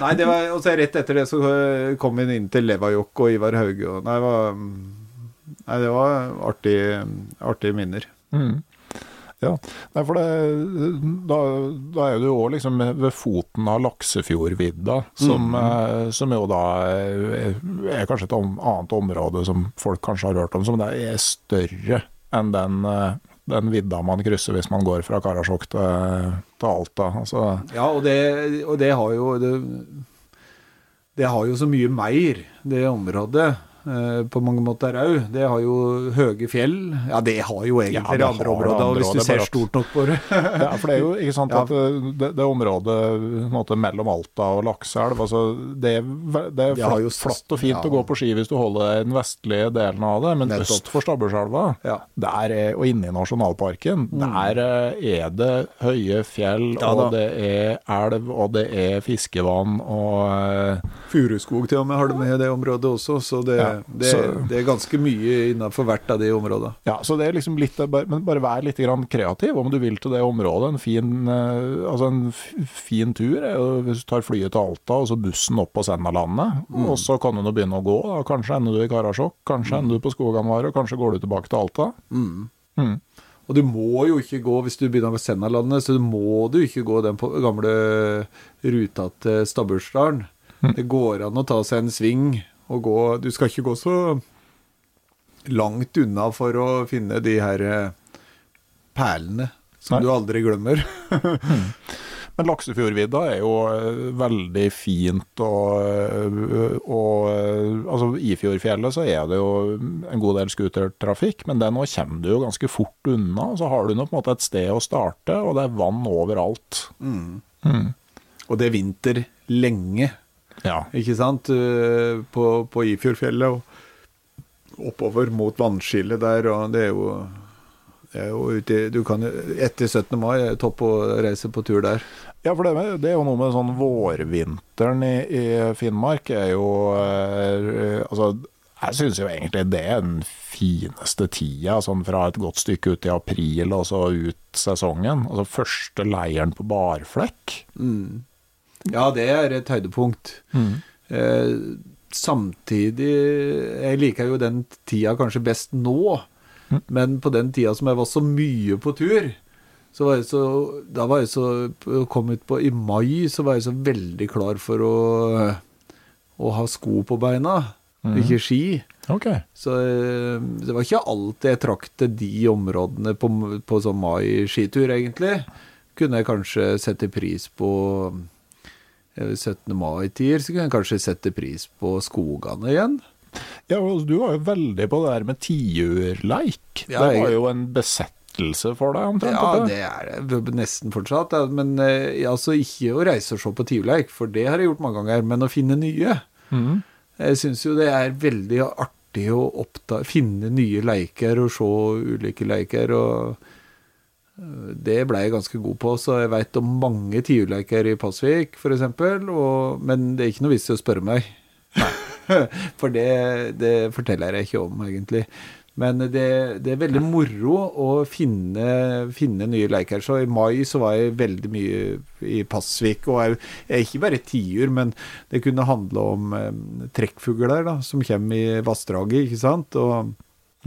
nei, det var, og så rett etter det så eh, kom vi inn til Levajok og Ivar Hauge. Og, nei, det var, nei, det var artig, artige minner. Mm. Ja, Nei, for det, da, da er du òg liksom ved foten av Laksefjordvidda, som, eh, som jo da er, er kanskje et om, annet område som folk kanskje har hørt om, som det er større enn den, eh, den vidda man krysser hvis man går fra Karasjok til, til Alta. Altså, Ja, og det, og det har jo det, det har jo så mye mer, det området. Eh, På mange måter òg. Det har jo høye fjell. Ja, det har jo egentlig Ja, det andre områder, hvis du er ser stort nok på det. [laughs] ja, for det er jo ikke sant at eh, det, det området måte, mellom Alta og Lakselv altså, det, det er flott, jo flott og fint ja. å gå på ski hvis du holder deg i den vestlige delen av det, men Nettopp. øst for Stabburselva Ja. og inne i nasjonalparken, der eh, er det høye fjell, og det er elv, og det er fiskevann, og Furuskog til og med har det med i det området også, så det, Ja, det, så- det er ganske mye innafor hvert av de områdene. Ja, så det er liksom litt Men bare vær litt grann kreativ om du vil til det området. En fin, eh, altså en fin tur er jo hvis du tar flyet til Alta og så bussen opp på Sennalandet. Og så kan du nå begynne å gå. Da. Kanskje ender du i Karasjok, kanskje ender du på Skoganvaret, og kanskje går du tilbake til Alta. Mm. Og du må jo ikke gå, hvis du begynner med Sennalandet, så må du ikke gå den gamle ruta til Stabbursdalen. Det går an å ta seg en sving og gå Du skal ikke gå så langt unna for å finne de her eh, perlene som Nei. du aldri glemmer. Men Laksefjordvidda er jo eh, veldig fint, og, eh, og altså, i Fjordfjellet så er det jo en god del scootertrafikk, men det nå kommer du jo ganske fort unna. Så har du nå på en måte et sted å starte, og det er vann overalt. Og det er vinter lenge, Ja. ikke sant? Eh, På, på Ifjordfjellet og oppover mot vannskillet der, og det er jo det er jo ute du kan, Etter 17. mai er det topp å reise på tur der. Ja, for det, med- det er jo noe med sånn vårvinteren i, i Finnmark er jo er, Altså, jeg syns jo egentlig det er den fineste tida, sånn fra et godt stykke ut i april og så ut sesongen. Altså første leiren på barflekk. Ja, det er et høydepunkt. Eh, samtidig Jeg liker jo den tida kanskje best nå, men på den tida som jeg var så mye på tur så var jeg så, da var jeg så Kom ut på i mai, så var jeg så veldig klar for å, å ha sko på beina, ikke ski. Ok. Så eh, det var ikke alltid jeg trakk til de områdene på, på sånn mai-skitur, egentlig. Kunne jeg kanskje sette pris på 17. mai-tider, så kunne jeg kanskje sette pris på skogene igjen. Ja, du var jo veldig på det der med tiurleik. Ja, det var jo en besettelse for deg, omtrent. Ja, det er det nesten fortsatt. Men altså ikke å reise og se på tiurleik, for det har jeg gjort mange ganger, men å finne nye. Mm. Jeg syns jo det er veldig artig å oppta, finne nye leiker og se ulike leiker. og Det ble jeg ganske god på, så jeg veit om mange tiurleiker i Pasvik f.eks. Men det er ikke noe vits i å spørre meg. [laughs] For det, det forteller jeg ikke om, egentlig. Men det, det er veldig moro å finne, finne nye leker. Så i mai så var jeg veldig mye i Pasvik. Og jeg, jeg er ikke bare tiur, men det kunne handle om eh, trekkfugler da, som kommer i vassdraget, ikke sant. Og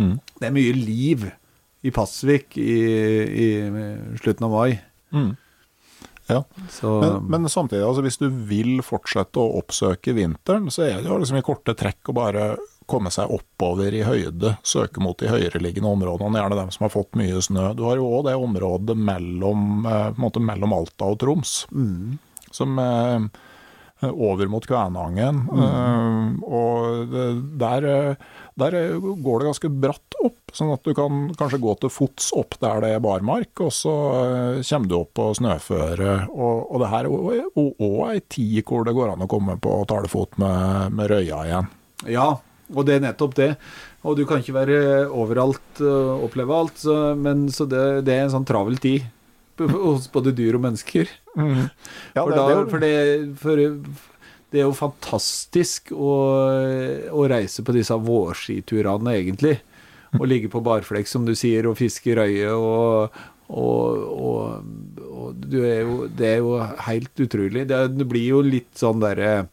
Mm. det er mye liv i Pasvik i, i slutten av mai. Mm. Ja. Så Men, men samtidig, altså, hvis du vil fortsette å oppsøke vinteren, så er det jo liksom i korte trekk å bare komme seg oppover i høyde, søke mot de høyereliggende områdene, gjerne dem som har fått mye snø. Du har jo òg det området mellom, eh, måte mellom Alta og Troms, som eh, over mot Kvænangen. Eh, og det- der, eh, der eh, går det ganske bratt opp, sånn at du kan kanskje gå til fots opp der det er barmark, og så kommer du opp på snøføre. Og, og det her er òg ei tid hvor det går an å komme på talefot med, med røya igjen. Ja, og det er nettopp det. Og du kan ikke være overalt og oppleve alt, så, men så det, det er en sånn travel tid hos både dyr og mennesker. [laughs] Ja, for, det- da, det for, det, for det er jo fantastisk å, å reise på disse vårskiturene, egentlig. og ligge på barflekk, som du sier, og fiske røye og, og, og, og du er jo, det er jo helt utrolig. Det, det blir jo litt sånn derre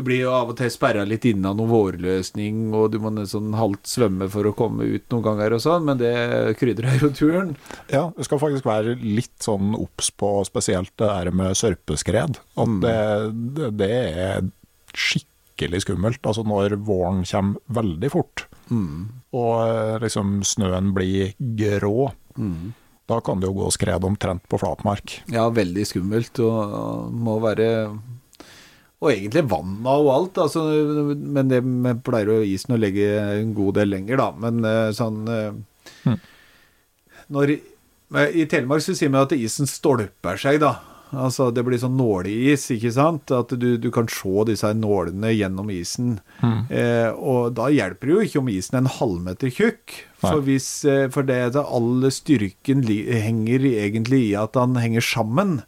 du blir jo av og til sperra litt inna noen vårløsning, og du må sånn halvt svømme for å komme ut noen ganger og sånn, men det krydrer jo turen. Ja, du skal faktisk være litt sånn obs på spesielt det der med sørpeskred. At det, det, det er skikkelig skummelt. Altså når våren kommer veldig fort, og eh, liksom snøen blir grå. Da kan det jo gå skred omtrent på flatmark. Ja, veldig skummelt, og må være Og egentlig vanna og alt, altså, men det pleier jo isen å legge en god del lenger, da. Men eh, sånn eh, når, I Telemark så sier vi at isen stolper seg, da. Altså Det blir sånn nåleis, ikke sant? At du, du kan se disse nålene gjennom isen. Eh, og da hjelper det jo ikke om isen er en halvmeter tjukk. For, hvis, eh, for det all styrken henger egentlig i at han henger sammen.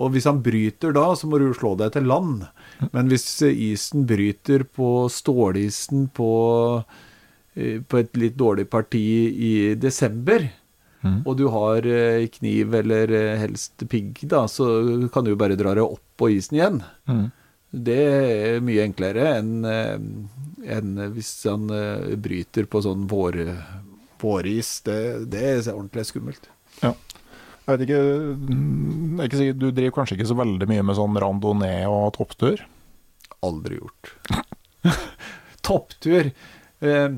Og hvis han bryter da, så må du slå deg til land. Men hvis isen bryter på stålisen på, eh, på et litt dårlig parti i desember, og du har eh, kniv eller eh, helst pigg, da, så kan du jo bare dra det opp på isen igjen. Det er mye enklere enn enn hvis han bryter på sånn vår, våris. Det, det er ordentlig skummelt. Ja. Jeg vet ikke, mm, jeg er ikke sikker, Du driver kanskje ikke så veldig mye med sånn randonee og topptur? Aldri gjort. [laughs] Topptur. Eh,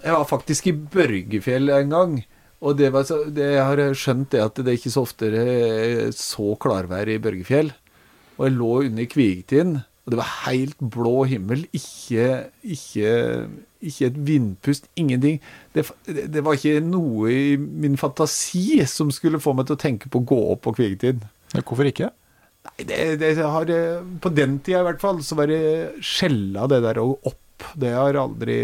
Jeg var faktisk i Børgefjell en gang. Og det, var så, det jeg har skjønt det at det er ikke så ofte er så klarvær i Børgefjell. Og jeg lå under Kvigtind, og det var helt blå himmel. Ikke, ikke, ikke et vindpust, ingenting. Det, det var ikke noe i min fantasi som skulle få meg til å tenke på å gå opp på Kvigtind. Hvorfor ikke? Det, det har eh, På den tida i hvert fall, så var det skjella det der og opp. Det har aldri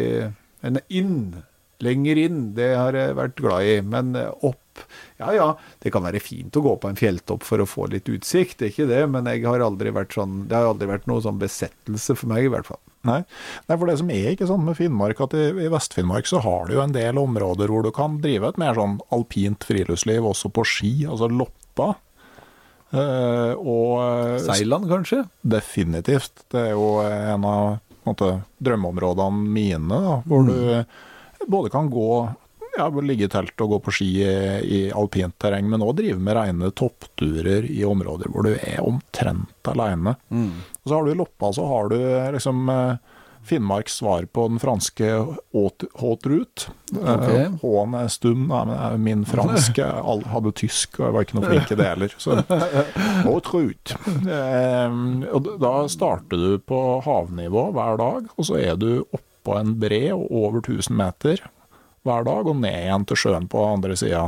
En inn, lenger inn, det har jeg vært glad i. Men eh, opp Ja ja, det kan være fint å gå på en fjelltopp for å få litt utsikt, det er ikke det, men jeg har aldri vært sånn Det har aldri vært noe sånn besettelse for meg, i hvert fall. Nei. Nei, for det som er ikke sånn med Finnmark, at i, i Vest-Finnmark så har du jo en del områder hvor du kan drive et mer sånn alpint friluftsliv, også på ski, altså loppa. Eh, og eh, Seiland, kanskje? definitivt. Det er jo en av måte, drømmeområdene mine, da, hvor du både kan gå ja, ligge i telt og gå på ski i, alpint terreng, men òg drive med rene toppturer i områder hvor du er omtrent alene. Og så har du i Loppa så har du liksom eh, Finnmarks svar på den franske haute route. Eh, H-en er stum, men min fransk alle all- hadde tysk, og jeg var ikke noe flink i det heller. Så [laughs] haute route. Eh, og da starter du på havnivå hver dag, og så er du oppå en bre og over 1000 meter hver dag, og ned igjen til sjøen på andre sida.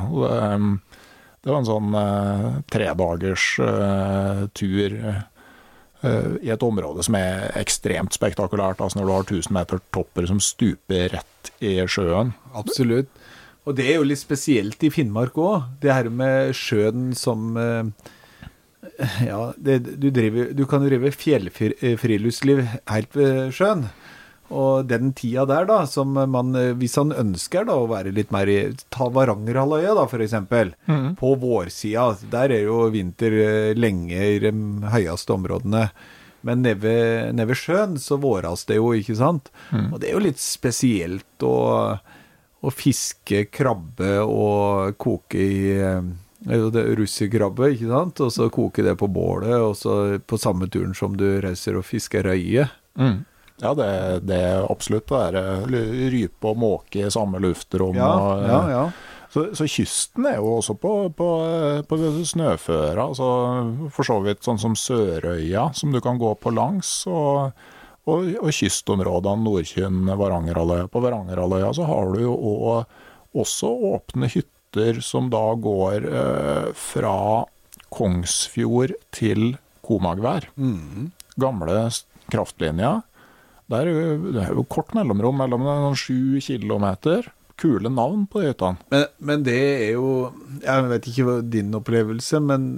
Det var en sånn eh, tredagers eh, tur eh, i et område som er ekstremt spektakulært. Altså når du har 1000 meter topper som stuper rett i sjøen. Absolutt. Og det er jo litt spesielt i Finnmark òg, det her med sjøen som eh, Ja, det, du, driver, du kan drive fjellfriluftsliv helt ved sjøen. Og den tida der, da, som man, eh, hvis han ønsker da å være litt mer i Ta Varangerhalvøya, da, for eksempel. På vårsida. Der er jo vinter eh, lenge i de høyeste områdene. Men nede ved, nede ved sjøen så våres det jo, ikke sant. Og det er jo litt spesielt å, å fiske krabbe og koke i eh, det er russekrabbe, ikke sant? Og så koke det på bålet, og så på samme turen som du reiser og fisker røye. Ja, det, det absolutt det er eh, rype og måke i samme luftrom. Ja, og, eh, ja, ja. Så, så kysten er jo også på, på, på snøføra, altså for så vidt sånn som Sørøya, som du kan gå på langs. og og, og kystområdene Nordkinn, Varangerhalvøya. På Varangerhalvøya så har du jo også, åpne hytter som da går eh, fra Kongsfjord til Komagvær. Gamle s- Der er jo, det er jo kort mellomrom mellom noen sju kilometer. Kule navn på de hyttene. Men, men det er jo Jeg vet ikke hva din opplevelse, men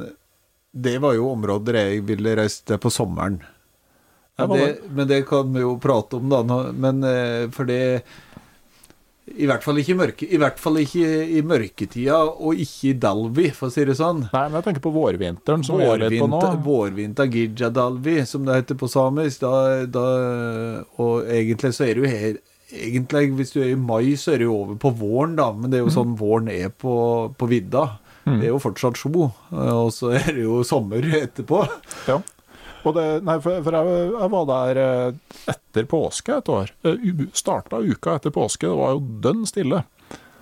det var jo områder jeg ville reist til på sommeren. Men det, men det kan vi jo prate om, da. Men eh, for det I hvert fall ikke mørke, i, hvert fall ikke i mørketida, og ikke i Dalvi, for å si det sånn. Nei, men jeg tenker på vårvinteren, som vi er på nå. Vårvinta vårvinter Gijadalvi, som det heter på samisk. Da, da, og egentlig så er det jo her Egentlig, hvis du er i mai, så er det jo over på våren, da. Men det er jo sånn våren er på, på vidda. Det er jo fortsatt sjo, og så er det jo sommer etterpå. Ja. Og det, nei, for, for jeg, jeg, var der eh, etter påske et år. Eh, Starta uka etter påske, det var jo dønn stille.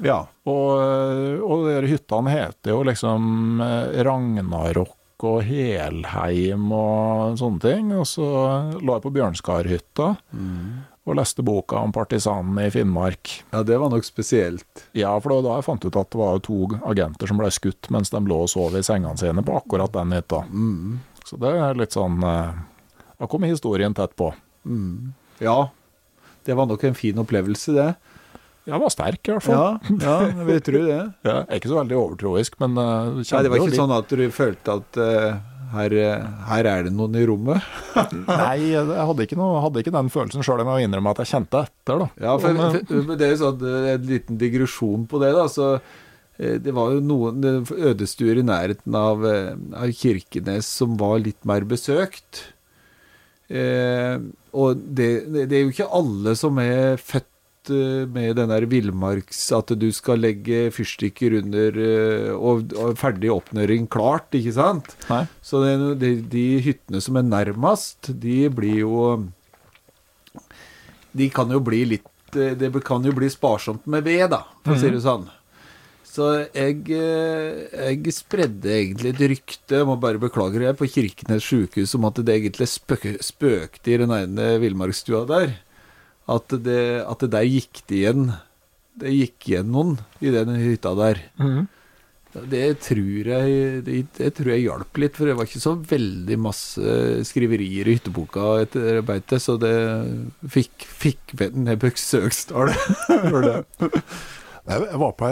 Ja. Og, eh, og de hyttene heter jo liksom Ragnarok og Helheim og sånne ting. Og så la jeg på Bjørnskarhytta mm. og leste boka om partisanene i Finnmark. Ja, det var nok spesielt. Ja, for det var da jeg fant ut at det var to agenter som ble skutt mens de lå og sov i sengene sine på akkurat den hytta. Mm. Så det er litt sånn Da kom historien tett på. Mm. Ja. Det var nok en fin opplevelse, det. Jeg var sterk, i hvert fall. Ja, ja vi tror det. [laughs] ja, ikke så veldig overtroisk, men uh, Nei, Det var ikke sånn at du følte at uh, her, her, er det noen i rommet? [laughs] Nei, jeg hadde ikke, noe, hadde ikke den følelsen sjøl, jeg må innrømme at jeg kjente etter. da. Ja, for, for, det er jo sånn, En liten digresjon på det. da, så det var jo noen ødestuer i nærheten av, av, Kirkenes som var litt mer besøkt. Eh, og det, det, er jo ikke alle som er født med den der villmarks At du skal legge fyrstikker under og, og ferdig oppnøring klart, ikke sant? Nei. Så det, de, de hyttene som er nærmest, de blir jo De kan jo bli litt Det kan jo bli sparsomt med ved, da, for å si det sånn. Så jeg, jeg, spredde egentlig et rykte, må bare beklage det, på Kirkenes sykehus om at det egentlig spøk, spøkte i den ene villmarksstua der. At det, at det, der gikk det igjen Det gikk igjen noen i den hytta der. Mm. Det tror jeg det, det tror jeg hjalp litt, for det var ikke så veldig masse skriverier i hytteboka etter beitet, så det fikk, fikk ned besøkstallet. [laughs] Jeg var på,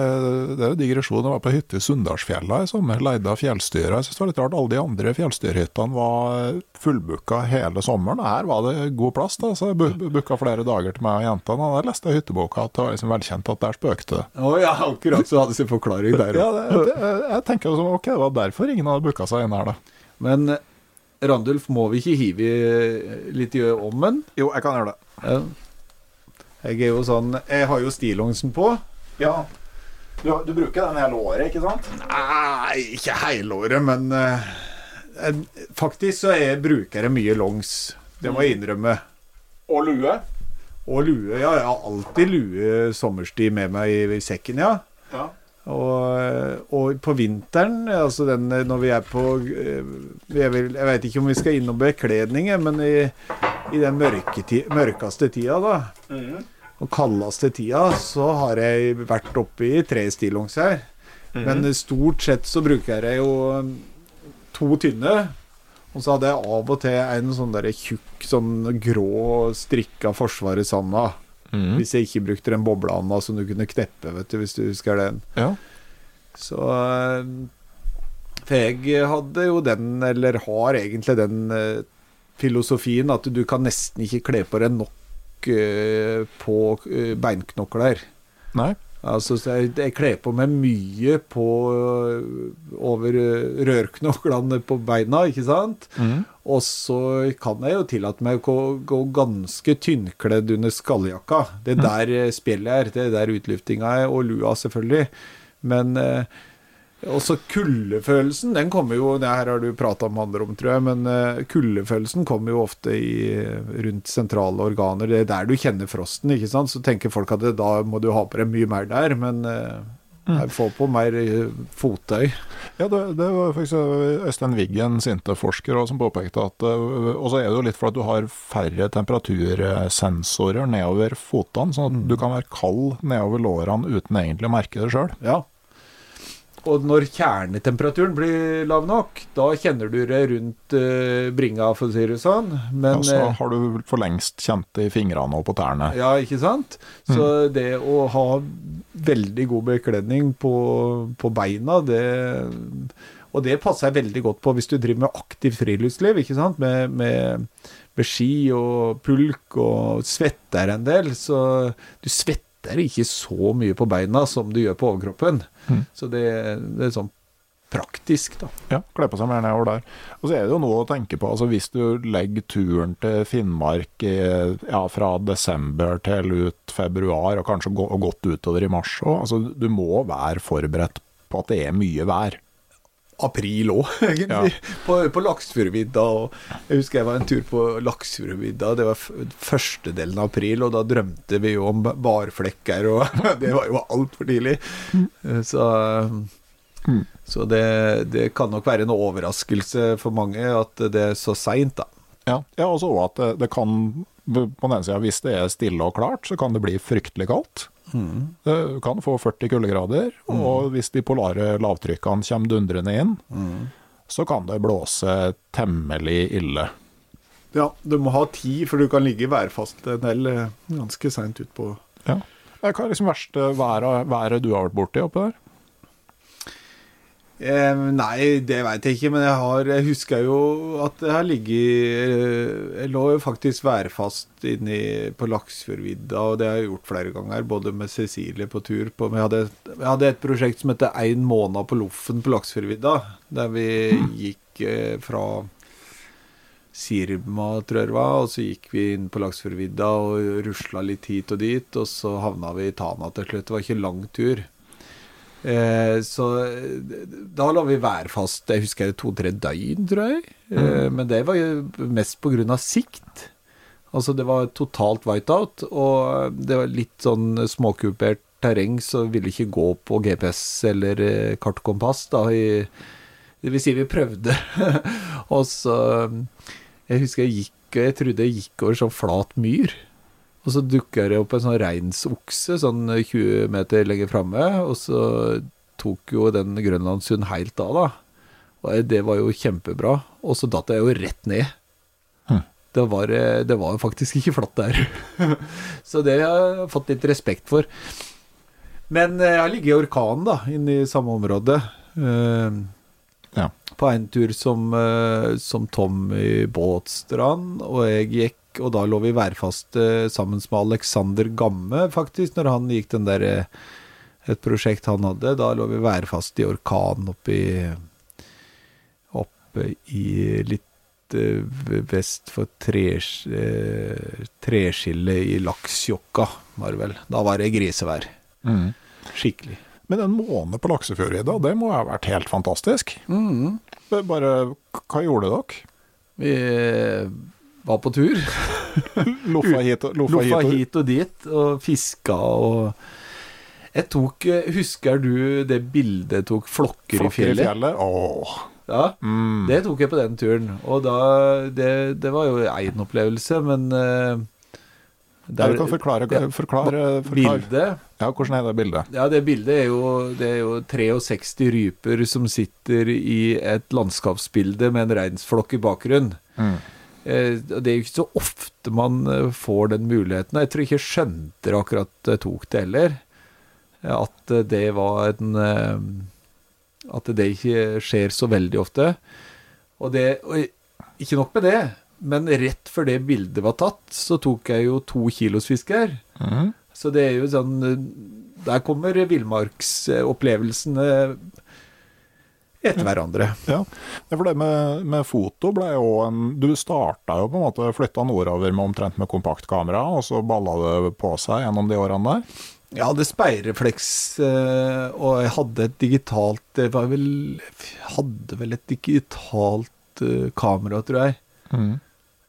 det er jo digresjon. Jeg var på hytte i Sunndalsfjella i sommer, leid av fjellstyret. Jeg synes det var litt rart. Alle de andre fjellstyrhyttene var fullbooka hele sommeren. Her var det god plass, da, så jeg booka flere dager til meg og jentene. Og der leste jeg hytteboka at det var liksom velkjent at der spøkte det. Oh, ja, akkurat så hadde sin forklaring der ja, det, det, jeg tenker jo som ok, det var derfor ingen hadde booka seg inn her, da. Men Randulf, må vi ikke hive litt i ommen? Jo, jeg kan gjøre det. Jeg er jo sånn Jeg har jo stillongsen på. Ja. Du, du, bruker den hele året, ikke sant? Nei, ikke hele året, men uh, Faktisk så er, bruker jeg mye longs. Det må jeg innrømme. Og lue? Og lue, ja. Jeg har alltid lue sommerstid med meg i, i sekken, ja. ja. Og, og, på vinteren, altså den når vi er på Jeg, vil, jeg vet ikke om vi skal innom bekledninger, men i, i den mørkeste tida, da. Mm og kaldeste tida, så har jeg vært oppe i tre stillongs her. Mm -hmm. Men stort sett så bruker jeg jo um, to tynne. Og så hadde jeg av og til en sånn der tjukk, sånn grå strikka Forsvaret Sanda. Mm -hmm. Hvis jeg ikke brukte den bobleanda som du kunne kneppe, vet du, hvis du husker den. Ja. Så um, For jeg hadde jo den, eller har egentlig den uh, filosofien at du kan nesten ikke kle på deg nok Eh, på eh, beinknokler. Nei. Altså, jeg, jeg kler på meg mye på eh, over rørknoklene på beina, ikke sant? Mm. Og så kan jeg jo tillate meg å gå ganske tynnkledd under skalljakka. Det mm. der spjellet er, det er der utluftinga er, og lua selvfølgelig. Men eh, også kuldefølelsen, den kommer jo Det her har du prata med andre om, tror jeg, men uh, kuldefølelsen kommer jo ofte i, rundt sentrale organer. Det er der du kjenner frosten, ikke sant. Så tenker folk at det, da må du ha på deg mye mer der, men jeg får på mer uh, fottøy. Ja, det, det var faktisk Øystein Wiggen, Sinte-forsker, som påpekte at Og så er det jo litt for at du har færre temperatursensorer nedover fotene, sånn at mm. du kan være kald nedover lårene uten egentlig å merke det sjøl. Ja. Og når kjernetemperaturen blir lav nok, da kjenner du det rundt uh, bringa, for å si det sånn. Men, ja, så eh, har du for lengst kjent det i fingrene og på tærne. Ja, ikke sant. Så mm. det å ha veldig god bekledning på, på beina, det Og det passer jeg veldig godt på hvis du driver med aktivt friluftsliv, ikke sant. Med, med, med ski og pulk og svetter en del. Så du svetter svetter ikke så mye på beina som du gjør på overkroppen. Mm. Så det, det er sånn praktisk, da. Ja, kle på seg mer nedover der. Og så er det jo noe å tenke på. altså Hvis du legger turen til Finnmark i, ja, fra desember til ut februar, og kanskje gå, og godt utover i mars òg, altså, du må være forberedt på at det er mye vær. April òg, [laughs] egentlig. På, på Laksfjordvidda. Jeg husker jeg var en tur på Laksfjordvidda. Det var første delen av april, og da drømte vi jo om barflekker, og [laughs] det var jo altfor tidlig. Eh, Så Mm. Så det, det kan nok være en overraskelse for mange at det er så seint, da. Ja, ja og så at det, det kan på den ene sida, hvis det er stille og klart, så kan det bli fryktelig kaldt. Du kan få 40 kuldegrader, og hvis de polare lavtrykkene kommer dundrende inn, så kan det blåse temmelig ille. Ja, du må ha tid, for du kan ligge værfast en del eh, ganske seint utpå. Ja. Hva er liksom verste været, været du har vært borti oppe der? Eh, nei, det veit jeg ikke, men jeg, har, jeg husker jo at jeg har ligget eh, Jeg lå jo faktisk værfast inni på Laksfjordvidda, og det har jeg gjort flere ganger, både med Cecilie på tur på jeg hadde, jeg hadde et prosjekt som heter Én måned på Loffen på Laksfjordvidda, der vi gikk eh, fra Sirma, tror jeg det var, og så gikk vi inn på Laksfjordvidda og rusla litt hit og dit, og så havna vi i Tana til slutt. Det var ikke lang tur. Eh, så eh, da la vi værfast, jeg husker to-tre døgn, tror jeg. Eh, men det var jo mest av sikt. Altså det var totalt whiteout, og det var litt sånn småkupert terreng, så ville ikke gå på GPS eller eh, kart og kompass, da. I, det vil si, vi prøvde. [laughs] og så Jeg husker jeg gikk, og jeg trodde jeg gikk over sånn flat myr. Og så dukker det opp en sånn reinsokse sånn 20 meter lenger framme, og så tok jo den grønlandshund helt av, da. Og det var jo kjempebra. Og så datt jeg jo rett ned. Hm. Det var, det var faktisk ikke flatt der. [laughs] så det har jeg fått litt respekt for. Men eh, jeg har ligget i orkanen, da, inne i samme område. Eh, Ja. På en tur som, eh, som Tom i Båtstrand, og jeg gikk og da lå vi værfast eh, sammen med Alexander Gamme, faktisk, når han gikk den der eh, Et prosjekt han hadde. Da lå vi værfast i orkan i Oppe i litt eh, vest for tre, treskillet i Laksjokka, var det vel. Da var det grisevær. Mm. Skikkelig. Men en måned på Laksefjordvidda, det må ha vært helt fantastisk. Mm. Bare, hva gjorde dere? Vi var på tur. [laughs] Loffa hit og loffa Loffa hit. og- hit og dit, og fiska og Jeg tok eh, Husker du det bildet jeg tok flokker, Flokker i fjellet? fjellet. Åh. Ja, Mm. det tok jeg på den turen. Og da Det, det var jo en opplevelse, men uh, Ja, du kan forklare, ja, forklare, forklare. Bildet Ja, hvordan er det bildet? Ja, det bildet er jo, det er jo 63 ryper som sitter i et landskapsbilde med en reinsflokk i bakgrunnen. Mm. Eh, Det er jo ikke så ofte man eh, får den muligheten. Jeg tror ikke jeg skjønte det akkurat tok det heller. At eh, det var en eh, At det ikke skjer så veldig ofte. Og det og Ikke nok med det, men rett før det bildet var tatt, så tok jeg jo to kilos kilosfisker. Mhm. Så det er jo sånn eh, Der kommer villmarksopplevelsene etter hverandre. Ja, for det med, med foto ble jo en Du starta jo på en måte flytta nordover med omtrent med kompaktkamera, og så balla det på seg gjennom de årene der. Jeg hadde speilrefleks, eh, og jeg hadde et digitalt Jeg var vel hadde vel et digitalt eh, kamera, tror jeg. Mm.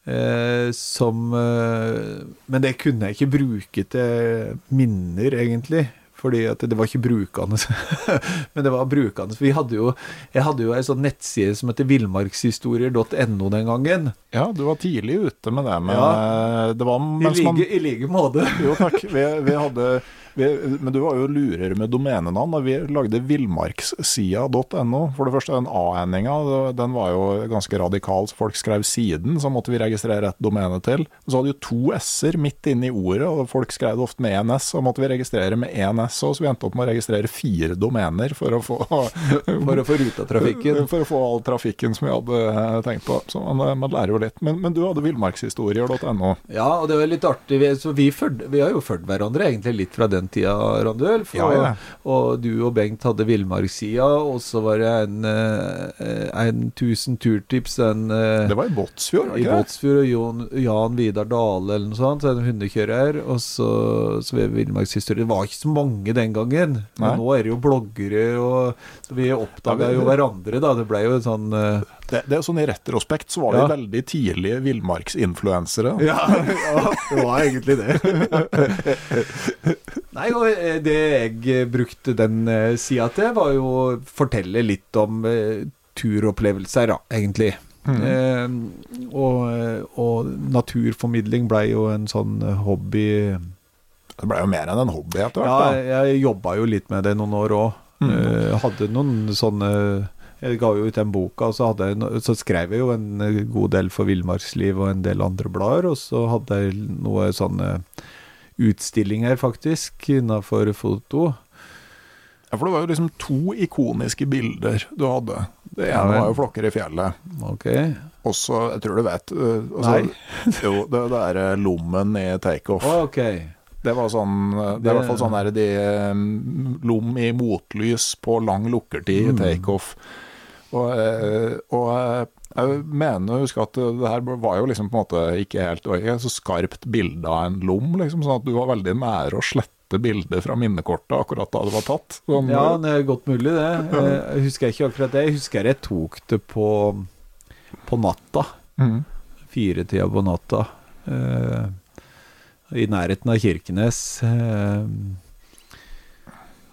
Eh, som eh, Men det kunne jeg ikke bruke til minner, egentlig. Fordi at det var ikke brukende. [laughs] men det var brukende. Vi hadde jo, jeg hadde jo ei sånn nettside som heter villmarkshistorier.no den gangen. Ja, du var tidlig ute med det. Med, det var I like, i like måte. Jo takk. Vi, vi hadde Men du var jo lurer med domenenavn. da Vi lagde villmarkssida.no. For det første, den A-endinga den var jo ganske radikal. Så folk skrev siden, så måtte vi registrere et domene til. Så hadde jo to s-er midt inne i ordet, og folk skrev det ofte med én s. Så måtte vi registrere med én s òg, så vi endte opp med å registrere fire domener for å få [laughs] For å få ruta trafikken? [laughs] For å få all trafikken som vi hadde eh, tenkt på. Så man, man lærer jo litt. Men, men du hadde villmarkshistorier.no. Ja, og det var litt artig. Vi, så vi, følg, vi har jo fulgt hverandre egentlig litt fra den tida, Randulf. Ja, ja. Og, og du og Bengt hadde villmarkssida, og så var det en, eh, en tusen turtips en, eh, Det var i Båtsfjord, i? Båtsfjord, og Jon, Jan Vidar Dale eller noe sånt, en hundekjører. Og så, så var villmarkshistorie. Det var ikke så mange den gangen, Nei. men nå er det jo bloggere, og så vi oppdaga jo hverandre, da. Det ble jo en sånn eh, det? Det er sånn I retrospekt så var det Ja. veldig tidlige villmarksinfluensere. Ja, [laughs] ja, det var egentlig det. [laughs] Nei, og eh, det jeg brukte den eh, sida til, var jo å fortelle litt om eh, turopplevelser, da, egentlig. Eh, og, eh, og naturformidling ble jo en sånn eh, hobby Det ble jo mer enn en hobby etter hvert. Ja, jeg jobba jo litt med det noen år òg. hadde noen sånne Jeg ga jo ut den boka, og så, jeg, så skrev jeg jo en eh, god del for Villmarksliv og en del andre blader, og så hadde jeg noe sånne utstillinger, faktisk, innafor foto. Ja, for det var jo liksom to ikoniske bilder du hadde. Det ene var jo 'Flokker i fjellet'. Ok. Og så, jeg tror du vet øh, altså, Nei. [laughs] Jo, det, det er øh, lommen i takeoff. Okay. Det var sånn Det er i hvert fall sånn der de lom i motlys på lang lukkertid i takeoff. Og, øh, og øh, jeg mener å huske at det her var jo liksom på en måte ikke helt og ikke så skarpt bilde av en lom, liksom, sånn at du var veldig nære å slette bildet fra minnekortet akkurat da det var tatt. Sånn, Ja, det er godt mulig, det. Eh, Jeg husker ikke akkurat det. Jeg husker jeg tok det på, på natta. Mm. Firetida på natta. eh, I nærheten av Kirkenes.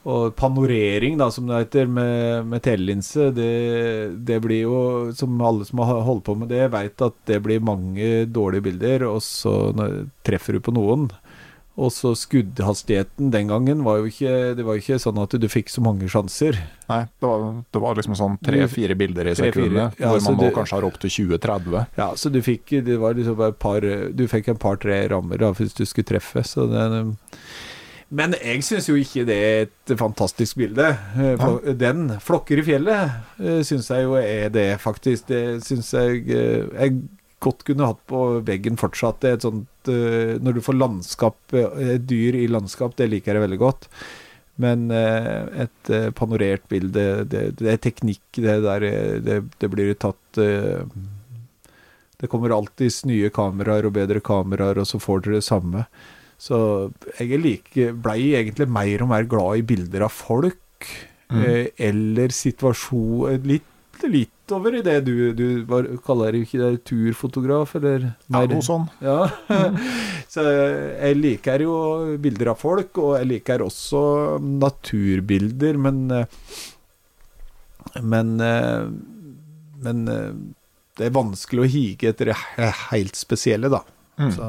Og panorering, da, som det heter, med, med telelinse, det, det blir jo Som alle som har holdt på med det, veit at det blir mange dårlige bilder, og så når- treffer du på noen. Og så skuddhastigheten den gangen var jo ikke Det var jo ikke sånn at du fikk så mange sjanser. Nei, det var, det var liksom sånn tre-fire bilder i sekundet, Ja, hvor man nå kanskje har opp til 20-30. Ja, så du fikk Det var liksom bare et par Du fikk en par-tre rammer da hvis du skulle treffe, så det Men jeg syns jo ikke det er et fantastisk bilde. Eh, Den, 'Flokker i fjellet', eh, syns jeg jo er det, faktisk. Det syns jeg eh, jeg godt kunne hatt på veggen fortsatt. Det er et sånt Når du får landskap, et dyr i landskap, det liker jeg veldig godt. Men et panorert bilde, det, det er teknikk, det der Det, det blir tatt Det kommer alltids nye kameraer og bedre kameraer, og så får dere det samme. Så jeg er like, blei egentlig mer og mer glad i bilder av folk, eh, eller situasjon Litt, litt over i det du, du var, kaller ikke det turfotograf, eller? Ja, noe sånn. [laughs] ja. Så jeg liker jo bilder av folk, og jeg liker også naturbilder, men Men Men det er vanskelig å hige etter det he- helt spesielle, da. Mm. Så,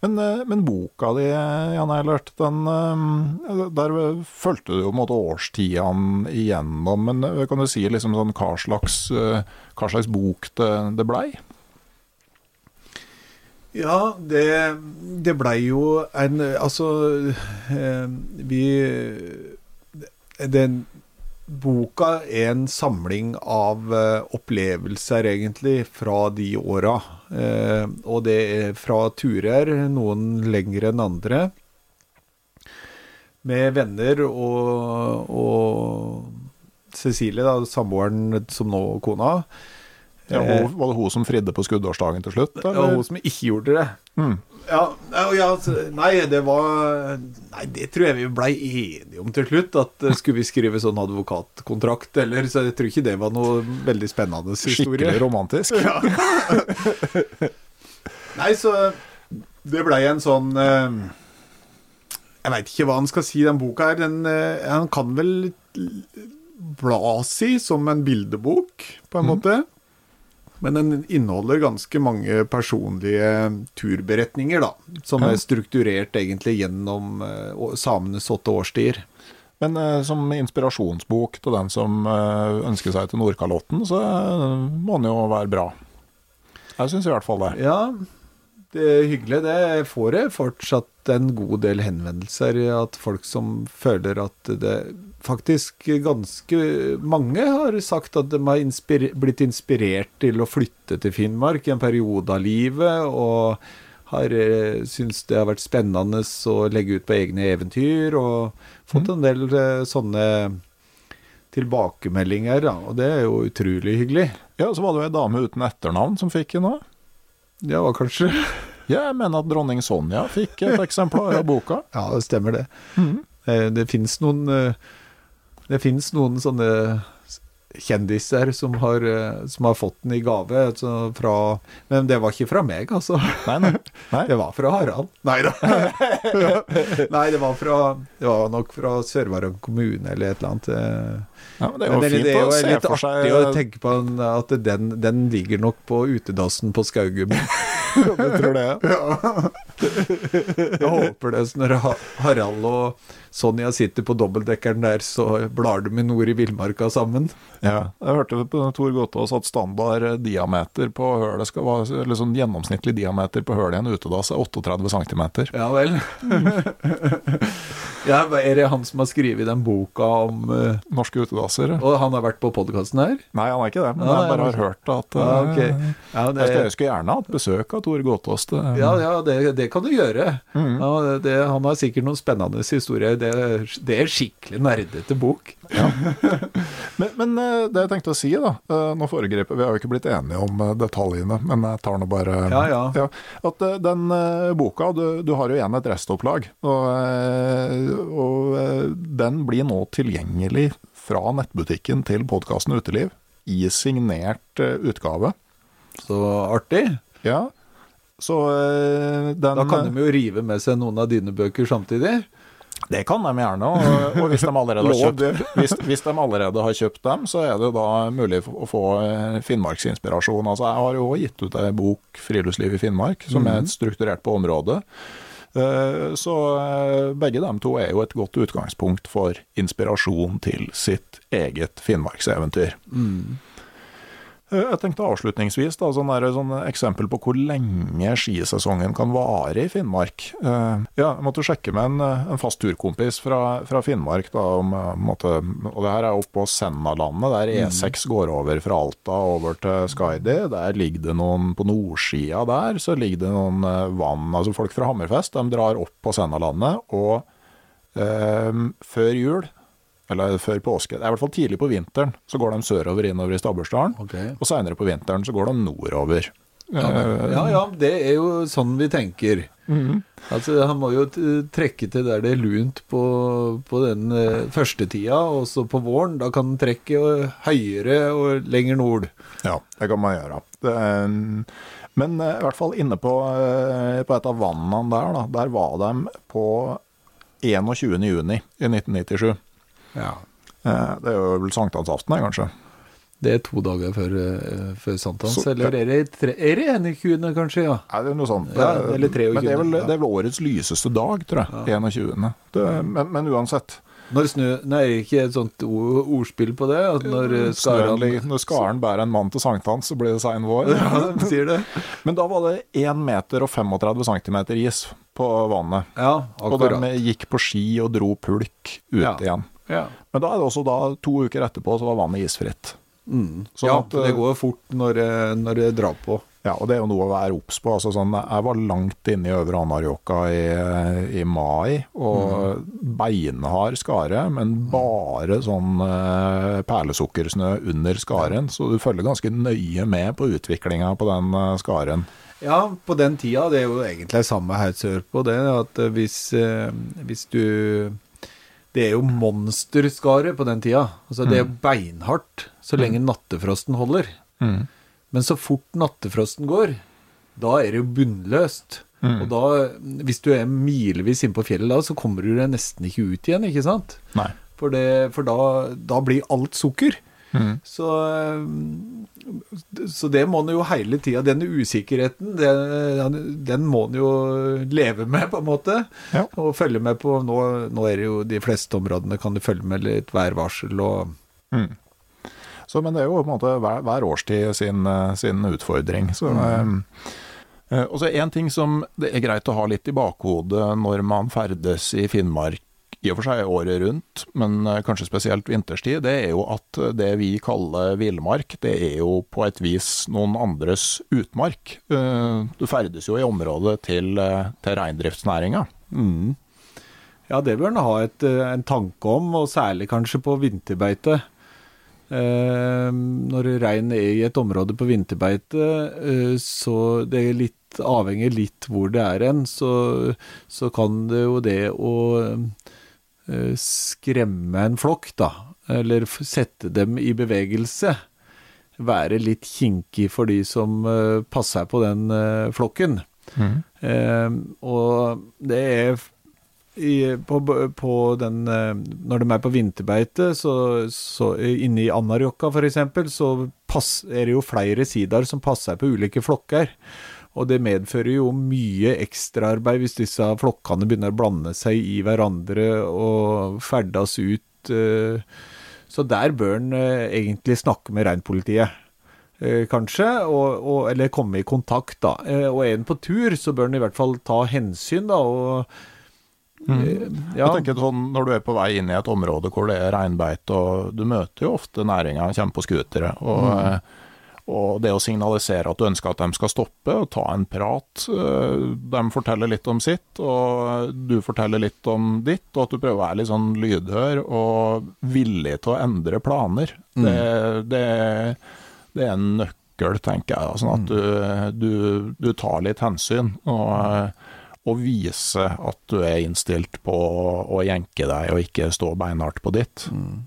Men, eh, men boka di, Jan Eilert, den eh, Der fulgte du jo på en måte årstidene igjennom, men eh, kan du si liksom sånn hva slags, eh, hva slags bok det, det blei? Ja, det, det blei jo en Altså, eh, vi Den boka er en samling av eh, opplevelser, egentlig, fra de åra. Eh, og det er fra turer, noen lengre enn andre. Med venner og, og Cecilie, da, samboeren som nå kona. Ja, Eh, hun- var det hun som fridde på skuddårsdagen til slutt? ja, hun som ikke gjorde det. Mm. Ja, ja, ja, altså, nei, det var Nei, det tror jeg vi blei enige om til slutt. At eh, skulle vi skrive sånn advokatkontrakt, eller Så jeg tror ikke det var noe veldig spennende historie. Skikkelig romantisk. [laughs] Nei, så det blei en sånn eh, Jeg veit ikke hva han skal si, den boka her. Den, han kan vel blas i som en bildebok, på en måte. Men den inneholder ganske mange personlige turberetninger, da. Som Ja. er strukturert egentlig gjennom eh, samenes åtte årstider. Men eh, som inspirasjonsbok til den som eh, ønsker seg til Nordkalotten, så må den jo være bra. Jeg syns i hvert fall det. Ja, det er hyggelig. Det får jeg fortsatt en god del henvendelser. At folk som føler at det Faktisk ganske mange har sagt at de har inspir blitt inspirert til å flytte til Finnmark i en periode av livet. Og har eh, syntes det har vært spennende å legge ut på egne eventyr, og fått en del eh, sånne tilbakemeldinger, da, og det er jo utrolig hyggelig. Ja, så var det jo ei dame uten etternavn som fikk en òg. Ja, kanskje. [laughs] Ja, jeg mener at dronning Sonja fikk et eksemplar av boka. [laughs] Ja, det stemmer det. Mm. Det, Det finnes noen eh, Det finnes noen sånne kjendiser som har, eh, som har fått den i gave. Altså fra, men det var ikke fra meg, altså. Nei, nei. nei. [laughs] Det var fra Harald. Nei da. [laughs] Nei, det var, fra, det var nok fra Sør-Varanger kommune eller et eller annet. eh. Ja, men det er jo Men fint det er å se litt for artig å tenke på at den, den ligger nok på utedassen på Skaugum. [laughs] Du tror det? Jeg håper det. Når Harald og Sonja sitter på dobbeltdekkeren der, så blar de med nord i villmarka sammen. Ja. Jeg hørte på Tor Gotaas at standard eh, diameter på hølet skal være eller sånn gjennomsnittlig diameter på hølet i en utedass er 38 cm. Ja vel. [laughs] ja, er det han som har skrevet den boka om uh, Norske utedasser. Og han har vært på podkasten her? Nei, han er ikke det, men Ja, jeg bare har hørt at Ja, okay. Ja, det, Jeg skulle- jeg skulle gjerne hatt besøk av Tor Gåtås. det- ja, ja det, det kan du gjøre. Mm. Det, han har sikkert noen spennende historier. Det, det er skikkelig nerdete bok. [laughs] Men, men eh, det jeg tenkte å si, da eh, Nå foregriper Vi har jo ikke blitt enige om eh, detaljene, men jeg tar nå bare Ja, ja. At eh, den boka Du, du har jo igjen et restopplag, og, og den blir nå tilgjengelig fra nettbutikken til podkasten Uteliv i signert utgave. Så artig. Ja. Så den Da kan de jo rive med seg noen av dine bøker samtidig. Det kan de gjerne, og, og hvis, de allerede har [laughs] kjøpt, hvis, hvis de allerede har kjøpt dem, så er det jo da mulig å få finnmarksinspirasjon. Altså, jeg har jo gitt ut ei bok, 'Friluftsliv i Finnmark', som er strukturert på området. Eh, Så eh, begge de to er jo et godt utgangspunkt for inspirasjon til sitt eget finnmarkseventyr. Eh, Jeg tenkte avslutningsvis da, sånn der, sånn eksempel på hvor lenge skisesongen kan vare i Finnmark. Eh, ja, jeg måtte sjekke med en, eh, en fast turkompis fra, fra Finnmark, da, om, eh, måtte, og det her er oppe på Sennalandet, der E6 går over fra Alta over til Skaidi. Der ligger det noen, på nordsida der, så ligger det noen eh, vann, altså folk fra Hammerfest, de drar opp på Sennalandet, og eh, før jul, eller før påske, det er i hvert fall tidlig på vinteren, så går de sørover innover i Stabbursdalen. Og seinere på vinteren så går de nordover. Eh, Ja ja, det er jo sånn vi tenker. Altså, Han må jo trekke til der det er lunt på, på den eh, første tida, og så på våren. Da kan han trekke eh, høyere og lenger nord. Ja, det kan man gjøre. Er- men eh, i hvert fall inne på, eh, på et av vannene der, da, der var de på 21. juni i 1997. Ja. Eh, Det er jo vel sankthansaften, her, kanskje. Det er to dager før, eh, før sankthans. Eller er det, tre, er det 21., kanskje? ja Nei, det er noe sånt. Ja, Det- eller 23., Men det er, vel, det er vel årets lyseste dag, tror jeg. 21. Det, men, men uansett. Når snø Nei, er det ikke et sånt ordspill på det? At når skaren, Snøen Når skaren bærer en mann til sankthans, så blir det sein vår. [laughs] Ja, de sier det. Men da var det 1 meter og 35 centimeter is på vannet. Ja, akkurat. Og de gikk på ski og dro pulk ut Ja. igjen. Ja. Men da er det også da, to uker etterpå, så var vannet isfritt. Mm. Sånn ja, at, eh, det går fort når, det- når det drar på. Ja, og det er jo noe å være obs på. Altså, sånn, jeg var langt inne i Øvre Anárjohka i, i mai, og beinhard skare, men bare sånn eh, perlesukkersnø under skaren. Så du følger ganske nøye med på utviklinga på den eh, skaren. Ja, på den tida, det er jo egentlig samme her sørpå, det at eh, hvis, eh, hvis du Det er jo monsterskare på den tida. Altså det er jo beinhardt så lenge nattefrosten holder. Men så fort nattefrosten går, da er det jo bunnløst. Og da, hvis du er milevis inne på fjellet da, så kommer du deg nesten ikke ut igjen, ikke sant? Nei. For, det, for da, da blir alt sukker. Så, eh, så det må en jo hele tida Den usikkerheten, det, den må en jo leve med, på en måte. Ja. Og følge med på nå, nå er det jo de fleste områdene kan du følge med litt værvarsel og Så, men det er jo på en måte hver, hver årstid sin, eh, sin utfordring. Så, mm. eh, og så En ting som det er greit å ha litt i bakhodet når man ferdes i Finnmark i og for seg året rundt, men eh, kanskje spesielt vinterstid, det er jo at det vi kaller villmark, det er jo på et vis noen andres utmark. Eh, du ferdes jo i området til, eh, til reindriftsnæringa. Mm. Ja, det bør en ha et, en tanke om, og særlig kanskje på vinterbeite. Eh, når rein er i et område på vinterbeite, eh, så det er litt avhenger litt hvor det er hen, så, så, kan det jo det å Eh, skremme en flokk, da, eller sette dem i bevegelse, være litt kinkig for de som uh, passer på den uh, flokken. Mm. Eh, og det er i, på, på, den Når de er på vinterbeite, så, så inne i Anarjokka f.eks., så pass, er det jo flere sidaer som passer på ulike flokker. Og det medfører jo mye ekstraarbeid hvis disse flokkene begynner å blande seg i hverandre og ferdes ut. Eh, så der bør en eh, egentlig snakke med reinpolitiet. Eh, kanskje, og, og, eller komme i kontakt, da. Og er en på tur, så bør en i hvert fall ta hensyn, da. og Mm. Ja. Jeg tenker sånn, Når du er på vei inn i et område hvor det er reinbeite, og du møter jo ofte næringa kommer på scootere. og mm. Og det å signalisere at du ønsker at de skal stoppe og ta en prat. Eh, de forteller litt om sitt, og du forteller litt om ditt. Og at du prøver å være litt sånn lydhør og villig til å endre planer. Mm. Det, det, det, er en nøkkel, tenker jeg. Sånn at du, du, du tar litt hensyn. og og vise at du er innstilt på å jenke deg og ikke stå beinhardt på ditt. Mm.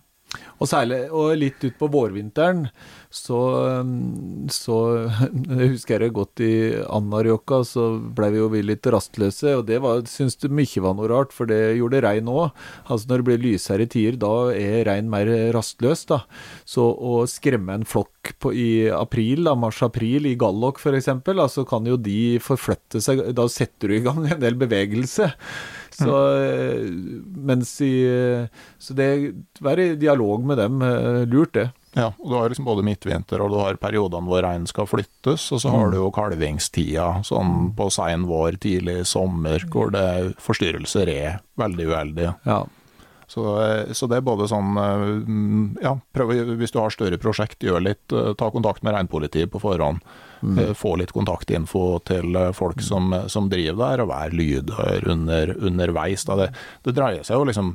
Og, særlig, og litt utpå vårvinteren så, så Jeg [laughs] husker jeg godt i Anárjohka, så ble vi jo litt rastløse. Og det var, syns du mye var noe rart, for det gjorde rein òg. Altså når det blir lysere tider, da er rein mer rastløs. da. Så å skremme en flokk på, i april, da, mars-april, i Gallok f.eks., altså kan jo de forflytte seg. Da setter du i gang en del bevegelse. [laughs] Så, mm. mens i, så det være i dialog med dem, eh, lurt det. Ja, og du har liksom både midtvinter og du har periodene hvor reinen skal flyttes, og så har mm. du jo kalvingstida sånn mm. på sein vår, tidlig sommer, hvor det forstyrrelser er veldig uheldige. Ja. Så, eh, så, det er både sånn Ja, prøv, hvis du har større prosjekt, gjør litt. Ta kontakt med reinpolitiet på forhånd. Mm. Eh, få litt kontaktinfo til eh, folk mm. som, som driver der, og være lydhør under, underveis. Det, det, dreier seg jo liksom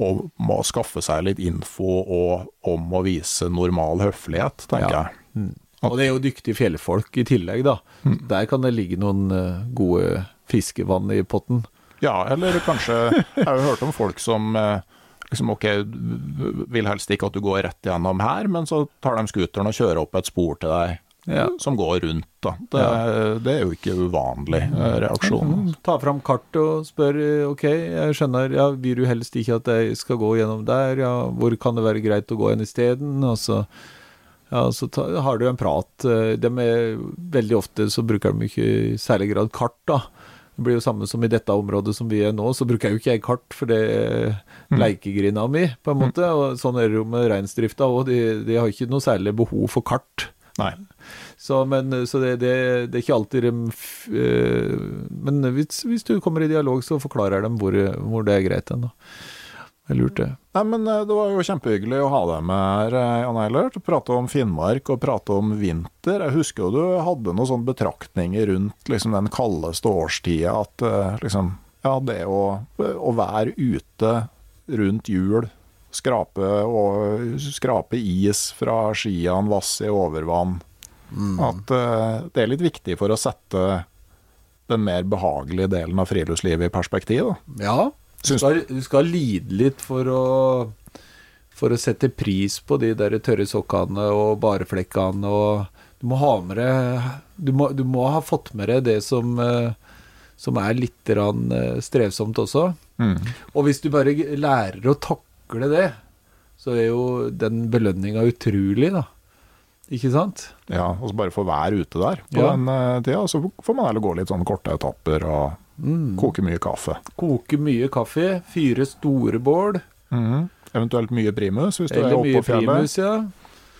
om å skaffe seg litt info og om å vise normal høflighet, tenker ja. jeg. Mm. Og det er jo dyktige fjellfolk i tillegg, da. Mm. Der kan det ligge noen gode fiskevann i potten. Ja, eller kanskje [laughs] Jeg har jo hørt om folk som uh, liksom ok, vil helst ikke at du går rett gjennom her, men så tar de scooteren og kjører opp et spor til deg ja. som går rundt. da. Det, det, er jo ikke uvanlig eh, reaksjon. Mm, ta fram kartet og spør ok, jeg skjønner, ja, vil du helst ikke at jeg skal gå gjennom der, ja, hvor kan det være greit å gå igjen isteden? Og så ja, så ta, har du en prat. Eh, de er, veldig ofte så bruker de ikke i særlig grad kart, da. Det blir jo samme som i dette området som vi er nå, så bruker jeg jo ikke jeg kart, for det er mm. leikegrinda mi, på en måte. Og sånn er det jo med reindrifta òg, de, de, har ikke noe særlig behov for kart. Nei. Så, men, så det, det, det, er ikke alltid de uh, Men hvis, hvis, du kommer i dialog, så forklarer dem hvor, hvor det er greit hen. Det er lurt, det. Nei, men eh, Det var jo kjempehyggelig å ha deg med her, eh, Jan Eilert. Prate om Finnmark og prate om vinter. Jeg husker jo du hadde noen sånne betraktninger rundt liksom, den kaldeste årstida. At liksom, ja, det å, å være ute rundt jul skrape, og, skrape is fra skiene, vasse i overvann. Mm. At uh, det er litt viktig for å sette den mer behagelige delen av friluftslivet i perspektiv. Da. Ja, du skal, du skal, lide litt for å, for å sette pris på de der tørre sokkene og bareflekkene. og Du må ha med deg du, du må, ha fått med deg det som, uh, som er litt uh, strevsomt også. Mm. Og hvis du bare lærer å takle det, så er jo den belønninga utrolig, da. Ikke sant? Ja, og så bare få være ute der på ja. den uh, tida. Så får man heller gå litt sånn korte etapper og mm. koke mye kaffe. Koke mye kaffe, fyre store bål. Mm. Eventuelt mye primus hvis du Eller er oppe på fjellet. Primus, ja.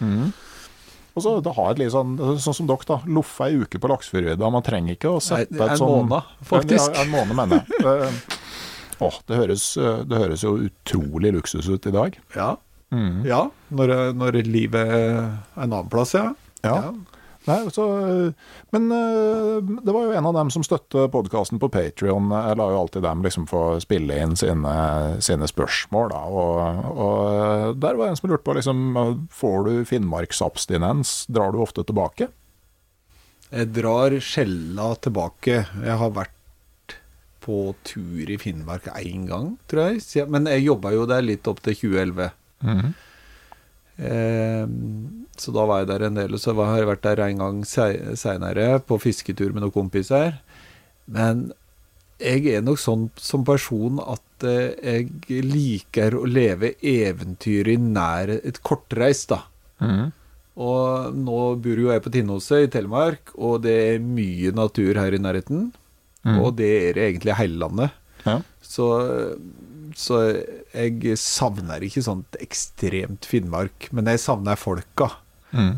Mm. Og så ha et litt sånn, sånn som dere, da. Loffe ei uke på Laksefjordvidda. Man trenger ikke å sette Nei, et sånn En måned, faktisk. En, en måned, mener jeg. [laughs] Åh, det høres, det høres jo utrolig luksus ut i dag. Ja. Ja, når, når livet er en annen plass, ja. Ja. Nei, så, men eh, det var jo en av dem som støtter podkasten på Patrion. Jeg lar jo alltid dem liksom få spille inn sine, sine spørsmål. Da. Og, og der var en som lurte på liksom, Får du finnmarksabstinens? Drar du ofte tilbake? Jeg drar sjelda tilbake. Jeg har vært på tur i Finnmark én gang, tror jeg. Men jeg jobba jo der litt opp til 2011. Eh, så da var jeg der en del, og så har jeg vært der en gang se- seinere, på fisketur med noen kompiser. Men jeg er nok sånn som person at eh, jeg liker å leve eventyret nær et kortreist, da. Og nå bor jo jeg på Tinnoset i Telemark, og det er mye natur her i nærheten. Og det er egentlig hele landet. Ja. Så, så jeg savner ikke sånt ekstremt Finnmark, men jeg savner folka.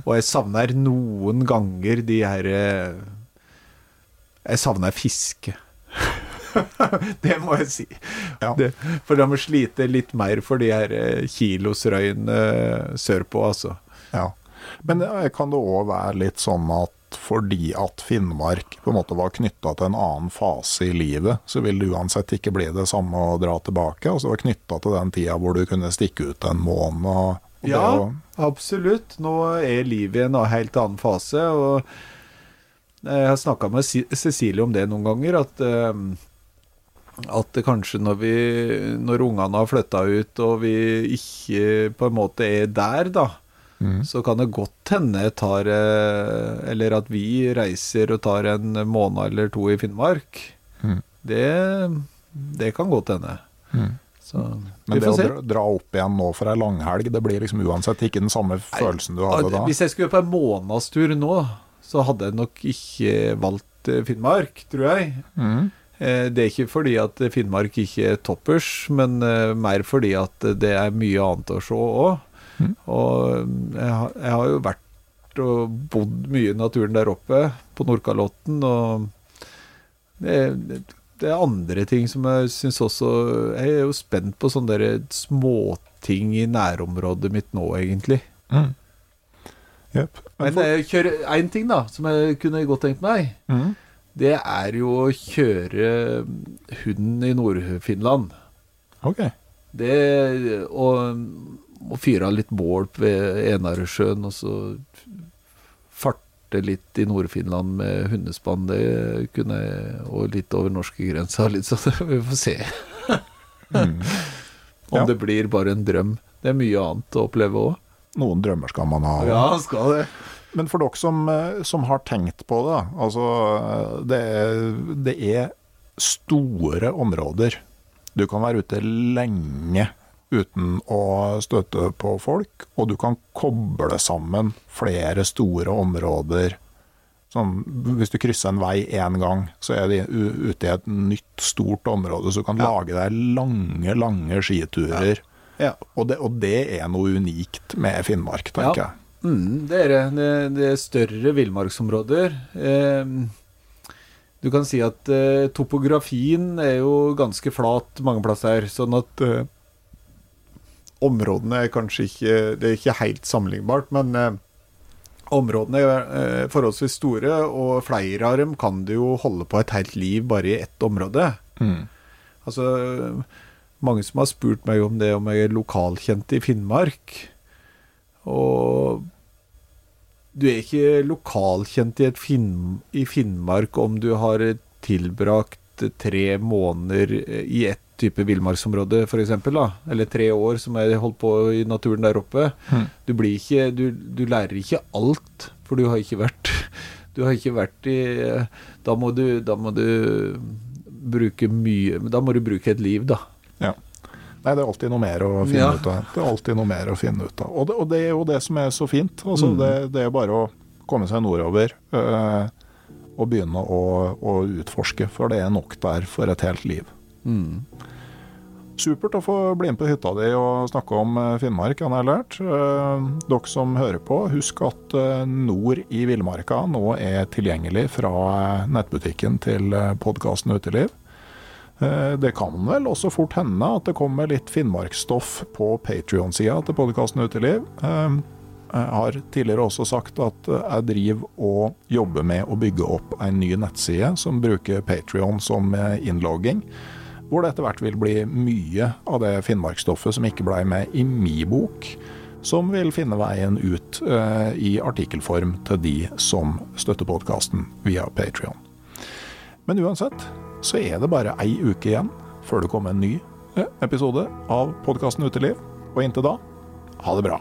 Og jeg savner noen ganger de her eh, Jeg savner fiske. [laughs] det må jeg si. Ja. Det, for de må slite litt mer for de her eh, kilosrøyene sørpå, altså. Ja. Men eh, kan det òg være litt sånn at fordi at Finnmark på en måte var knytta til en annen fase i livet, så vil det uansett ikke bli det samme å dra tilbake? Altså det var knytta til den tida hvor du kunne stikke ut en måned? Og, og Ja, å- absolutt. Nå er livet i en helt annen fase. Og jeg har snakka med Cecilie om det noen ganger, at, eh, at kanskje når, vi, når ungene har flytta ut og vi ikke på en måte er der, da, så kan det godt hende jeg tar eh, Eller at vi reiser og tar en måned eller to i Finnmark. Mm. Det, det kan godt hende. Så Men det å se. dra, dra opp igjen nå for ei langhelg, det blir liksom uansett ikke den samme følelsen du hadde da? Hvis jeg skulle på en månedstur nå, så hadde jeg nok ikke valgt eh, Finnmark, tror jeg. Mhm. Eh, Det er ikke fordi at Finnmark ikke er toppers, men mer fordi at det er mye annet å se òg. Og jeg har, jeg har jo vært og bodd mye i naturen der oppe, på Nordkalotten, og det, det- er andre ting som jeg syns også Jeg er jo spent på sånne der småting i nærområdet mitt nå, egentlig. Mm. Yep. Men én ting, da, som jeg kunne godt tenkt meg. mm. Det er jo å kjøre hunden i Nord-Finland. Ok. Det og, og fyre av litt bål ved Enaresjøen, og så farte litt i Nord-Finland med hundespann. Det kunne jeg Og litt over norskegrensa, litt sånn. [laughs] Vi får se om Ja. det blir bare en drøm. Det er mye annet å oppleve òg. Noen drømmer skal man ha. Ja, skal det. Men for dere som, eh, som har tenkt på det, altså eh, det, det er store områder. Du kan være ute lenge uten å støte på folk, og du kan koble sammen flere store områder. Sånn, hvis du krysser en vei én gang, så er de ute i et nytt, stort område, så du kan lage deg lange, lange skiturer. Ja. Og, det, og det er noe unikt med Finnmark, tenker Ja. jeg. Mm, det er det. Det, det er større villmarksområder. Eh, du kan si at eh, topografien er jo ganske flat mange plasser, sånn at eh, områdene er kanskje ikke Det er ikke helt sammenlignbart, men eh, områdene er eh, forholdsvis store, og flere av dem kan du jo holde på et helt liv bare i ett område. Mm. Altså, mange som har spurt meg om det, om jeg er lokalkjent i Finnmark. Og du er ikke lokalkjent i, et Finn, i Finnmark om du har tilbrakt tre måneder i ett type villmarksområde, f.eks., eller tre år, som jeg holdt på i naturen der oppe. Du, blir ikke, du, du lærer ikke alt, for du har ikke vært [laughs] Du har ikke vært i Da må du, da må du bruke mye Da må du bruke et liv, da. Ja. Nei, det er alltid noe mer å finne Ja. ut av. Det er alltid noe mer å finne ut av. Og det, og det er jo det som er så fint. Altså, Mm. det, det er bare å komme seg nordover øh, og begynne å, å utforske, for det er nok der for et helt liv. Mm. Supert å få bli med på hytta di og snakke om eh, Finnmark, han har lært. Eh, Dere som hører på, husk at eh, Nord i villmarka nå er tilgjengelig fra nettbutikken til podkasten Uteliv. Det kan vel også fort hende at det kommer litt Finnmarksstoff på Patrion-sida til podkasten Uteliv. Jeg har tidligere også sagt at jeg driver og jobber med å bygge opp en ny nettside som bruker Patrion som innlogging. Hvor det etter hvert vil bli mye av det Finnmarksstoffet som ikke blei med i mi bok, som vil finne veien ut uh, i artikkelform til de som støtter podkasten via Patrion. Men uansett så er det bare ei uke igjen før det kommer en ny episode av podkasten Uteliv. Og inntil da, ha det bra.